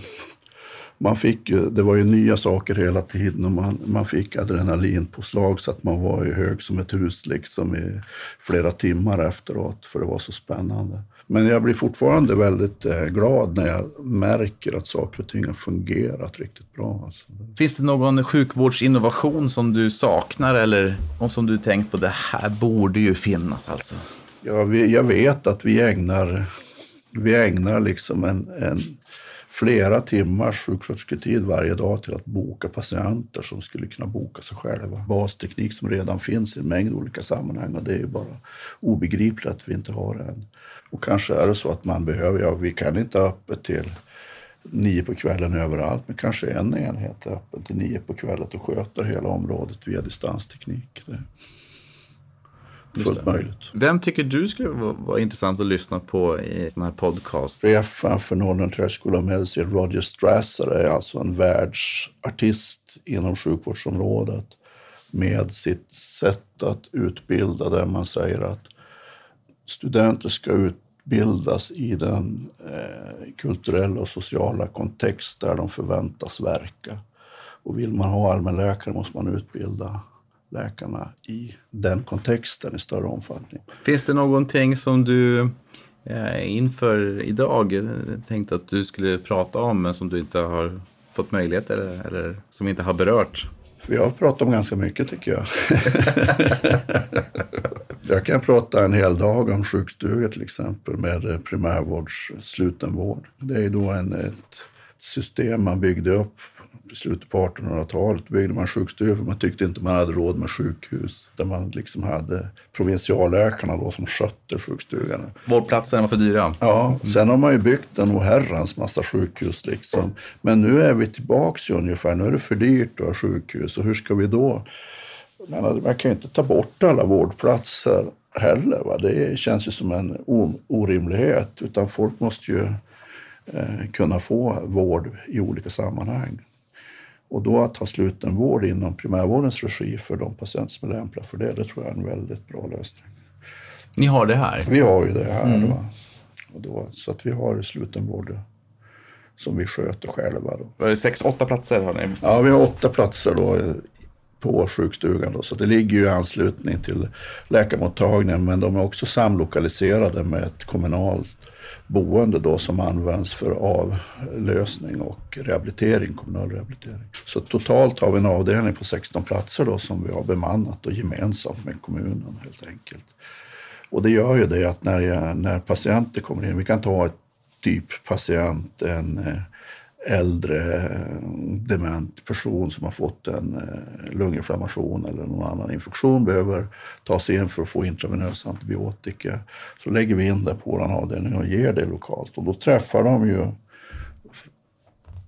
man fick ju, det var ju nya saker hela tiden och man, man fick adrenalinpåslag så att man var ju hög som ett hus liksom i flera timmar efteråt för det var så spännande. Men jag blir fortfarande väldigt eh, glad när jag märker att saker och ting har fungerat riktigt bra. Alltså. Finns det någon sjukvårdsinnovation som du saknar eller och som du tänkt på, det här borde ju finnas alltså? Ja, vi, jag vet att vi ägnar, vi ägnar liksom en, en flera timmars sjukskötersketid varje dag till att boka patienter som skulle kunna boka sig själva. Basteknik som redan finns i en mängd olika sammanhang och det är ju bara obegripligt att vi inte har det än. Och kanske är det så att man behöver, ja vi kan inte ha öppet till nio på kvällen överallt, men kanske en enhet är öppen till nio på kvällen och sköter hela området via distansteknik. Det fullt möjligt. Vem tycker du skulle vara, intressant att lyssna på i sån här podcast? Chefen för Northern School of Medicine, Roger Strasser, är alltså en världsartist inom sjukvårdsområdet med sitt sätt att utbilda där man säger att studenter ska utbildas i den eh, kulturella och sociala kontext där de förväntas verka. Och vill man ha allmänläkare måste man utbilda läkarna i den kontexten i större omfattning. Finns det någonting som du eh, inför idag eh, tänkte att du skulle prata om men som du inte har fått möjlighet eller, eller som inte har berört? Vi har pratat om ganska mycket tycker jag. [LAUGHS] jag kan prata en hel dag om sjukstugor till exempel med primärvårds slutenvård. Det är då en, ett system man byggde upp i slutet på 1800-talet. byggde man sjukstugor för man tyckte inte man hade råd med sjukhus. Där man liksom hade provinsialläkarna då som skötte sjukstugorna. Vårdplatserna var för dyra. Ja, sen har man ju byggt en oherrans massa sjukhus liksom. Men nu är vi tillbaks ju ungefär. Nu är det för dyrt att ha sjukhus och hur ska vi då? Men man kan ju inte ta bort alla vårdplatser heller. Va? Det känns ju som en orimlighet. Utan folk måste ju eh, kunna få vård i olika sammanhang. Och då att ha slutenvård inom primärvårdens regi för de patienter som är lämpliga för det, det tror jag är en väldigt bra lösning. Ni har det här. Vi har ju det här. Va? Och då, så att vi har slutenvård som vi sköter själva. Då. Var det sex, åtta platser har ni? Ja, vi har åtta platser då på sjukstugan. Då, så det ligger ju i anslutning till läkarmottagningen. Men de är också samlokaliserade med ett kommunalt boende då som används för avlösning och rehabilitering, kommunal rehabilitering. Så totalt har vi en avdelning på 16 platser då som vi har bemannat och gemensamt med kommunen helt enkelt. Och det gör ju det att när, när patienter kommer in, vi kan ta ett typ patient, en, eh, äldre dement person som har fått en eh, lunginflammation eller någon annan infektion behöver ta sig in för att få intravenös antibiotika. Så lägger vi in det på vår avdelning och ger det lokalt. Och då träffar de ju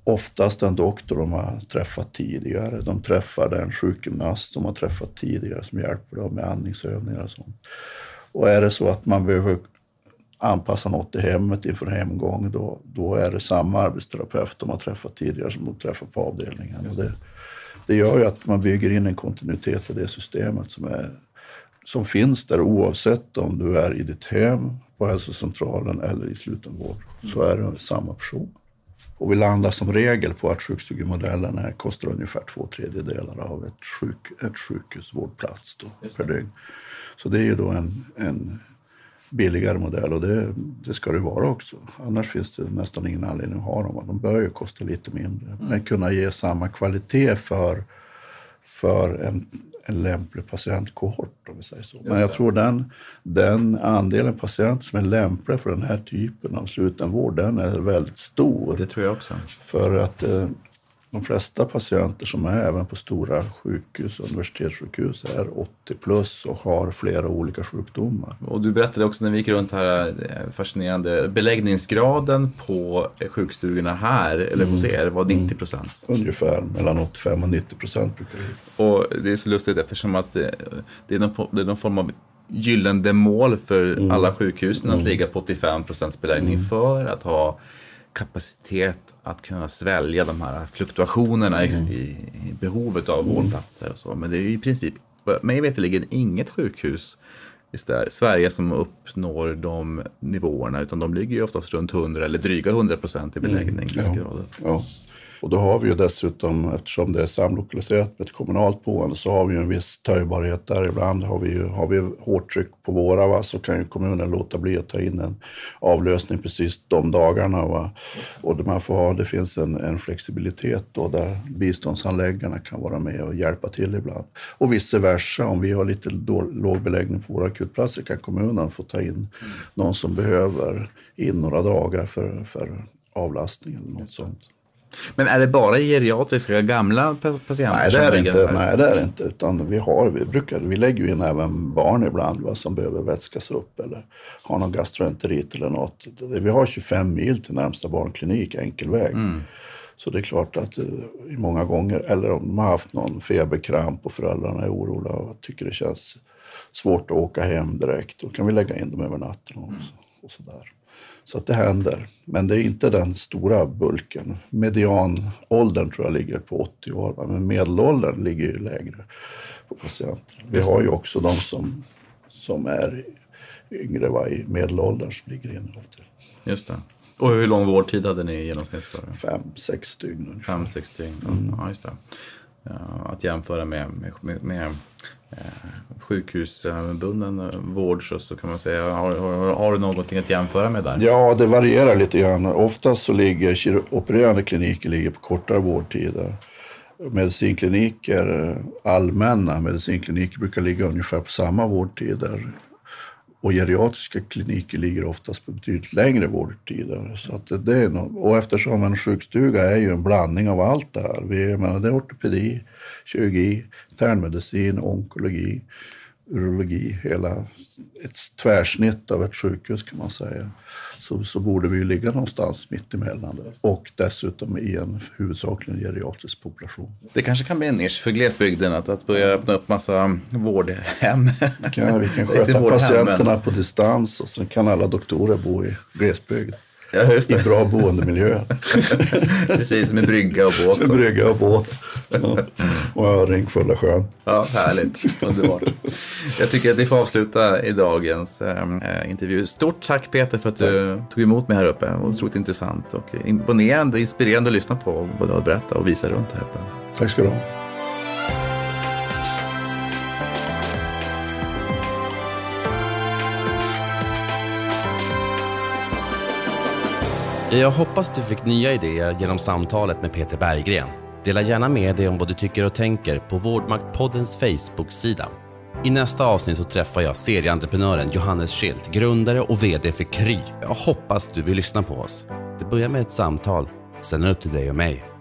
oftast den doktor de har träffat tidigare. De träffar den sjukgymnast som har träffat tidigare som hjälper dem med andningsövningar och sånt. Och är det så att man behöver anpassa något i hemmet inför hemgång, då, då är det samma arbetsterapeut de har träffat tidigare som de träffar på avdelningen. Och det, det gör ju att man bygger in en kontinuitet i det systemet som, är, som finns där oavsett om du är i ditt hem, på hälsocentralen eller i slutenvård. Så är det samma person. Och vi landar som regel på att sjukstugemodellen kostar ungefär två tredjedelar av ett, sjuk, ett sjukhusvårdplats då, per dygn. Så det är ju då en, en billigare modell och det, det ska det vara också. Annars finns det nästan ingen anledning att ha dem. De bör ju kosta lite mindre, mm. men kunna ge samma kvalitet för, för en, en lämplig patientkohort. Om vi säger så. Men jag tror den, den andelen patienter som är lämpliga för den här typen av slutenvård, den är väldigt stor. Det tror jag också. För att eh, de flesta patienter som är även på stora sjukhus, universitetssjukhus, är 80 plus och har flera olika sjukdomar. Och du berättade också när vi gick runt här, eh, fascinerande, beläggningsgraden på sjukstugorna här, eller hos mm. er, var 90 mm. procent? Ungefär mellan 85 och 90 procent brukar det Och det är så lustigt eftersom att det, det, är, någon, det är någon form av gyllene mål för mm. alla sjukhusen att mm. ligga på 85 procents beläggning mm. för att ha kapacitet att kunna svälja de här fluktuationerna mm. i, i, behovet av vårdplatser och så. Men det är i princip, mig veterligen, inget sjukhus i Sverige som uppnår de nivåerna utan de ligger ju oftast runt 100 eller dryga 100 procent i beläggningsgrad. Mm. Ja. Och då har vi ju dessutom, eftersom det är samlokaliserat med ett kommunalt boende, så har vi ju en viss töjbarhet där. Ibland har vi, ju, har vi hårt tryck på våra, va, så kan ju kommunen låta bli att ta in en avlösning precis de dagarna. Va. Och man får ha, det finns en, en flexibilitet då där biståndsanläggarna kan vara med och hjälpa till ibland. Och vice versa, om vi har lite låg beläggning på våra akutplatser kan kommunen få ta in mm. någon som behöver in några dagar för, för avlastning eller något sånt. Men är det bara geriatriska gamla patienter nej, det är det inte. Nej, det är inte. Utan vi, har, vi, brukar, vi lägger in även barn ibland va, som behöver vätskas upp eller har någon gastroenterit eller något. Vi har 25 mil till närmsta barnklinik enkel väg. Mm. Så det är klart att eh, många gånger, eller om de har haft någon feberkramp och föräldrarna är oroliga och tycker det känns svårt att åka hem direkt, då kan vi lägga in dem över natten också. Mm. Och sådär. Så det händer. Men det är inte den stora bulken. Medianåldern tror jag ligger på 80 år, men medelåldern ligger ju lägre på patienter. Vi har ju också de som, som är yngre va, i medelåldern som ligger inne. Just det. Och hur lång vårdtid hade ni i genomsnitt? Fem, sex dygn ungefär. Fem, sex dygn, mm. ja just det. Eh, att jämföra med, med, med eh, sjukhusbunden eh, vård så, så kan man säga. Har, har, har, du någonting att jämföra med där? Ja, det varierar lite grann. Oftast så ligger opererande kliniker ligger på kortare vårdtider. Medicinkliniker, allmänna medicinkliniker brukar ligga ungefär på samma vårdtider. Och geriatriska kliniker ligger oftast på betydligt längre vårdtider. Så att det är något. Och eftersom en sjukstuga är ju en blandning av allt det här. Vi, menar, det är ortopedi, kirurgi, internmedicin, onkologi, urologi, hela ett tvärsnitt av ett sjukhus kan man säga. Så, så borde vi ligga någonstans mitt emellan och dessutom i en huvudsakligen geriatrisk population. Det kanske kan bli en nisch för glesbygden att, att börja öppna upp massa vårdhem. Kan, vi kan sköta patienterna på distans och sen kan alla doktorer bo i glesbygd. Ja, just det. I bra boendemiljö. [LAUGHS] Precis, med brygga och båt. Med brygga och båt. Ja. Och öring fulla sjön. Ja, härligt. Underbart. Jag tycker att vi får avsluta i dagens äh, intervju. Stort tack Peter för att du tog emot mig här uppe. Otroligt intressant och imponerande, inspirerande att lyssna på både att berätta och visa runt här uppe. Tack ska du ha. Jag hoppas du fick nya idéer genom samtalet med Peter Berggren. Dela gärna med dig om vad du tycker och tänker på Vårdmaktpoddens Facebook-sida. I nästa avsnitt så träffar jag serieentreprenören Johannes Schildt, grundare och VD för Kry. Jag hoppas du vill lyssna på oss. Det börjar med ett samtal Sen är det upp till dig och mig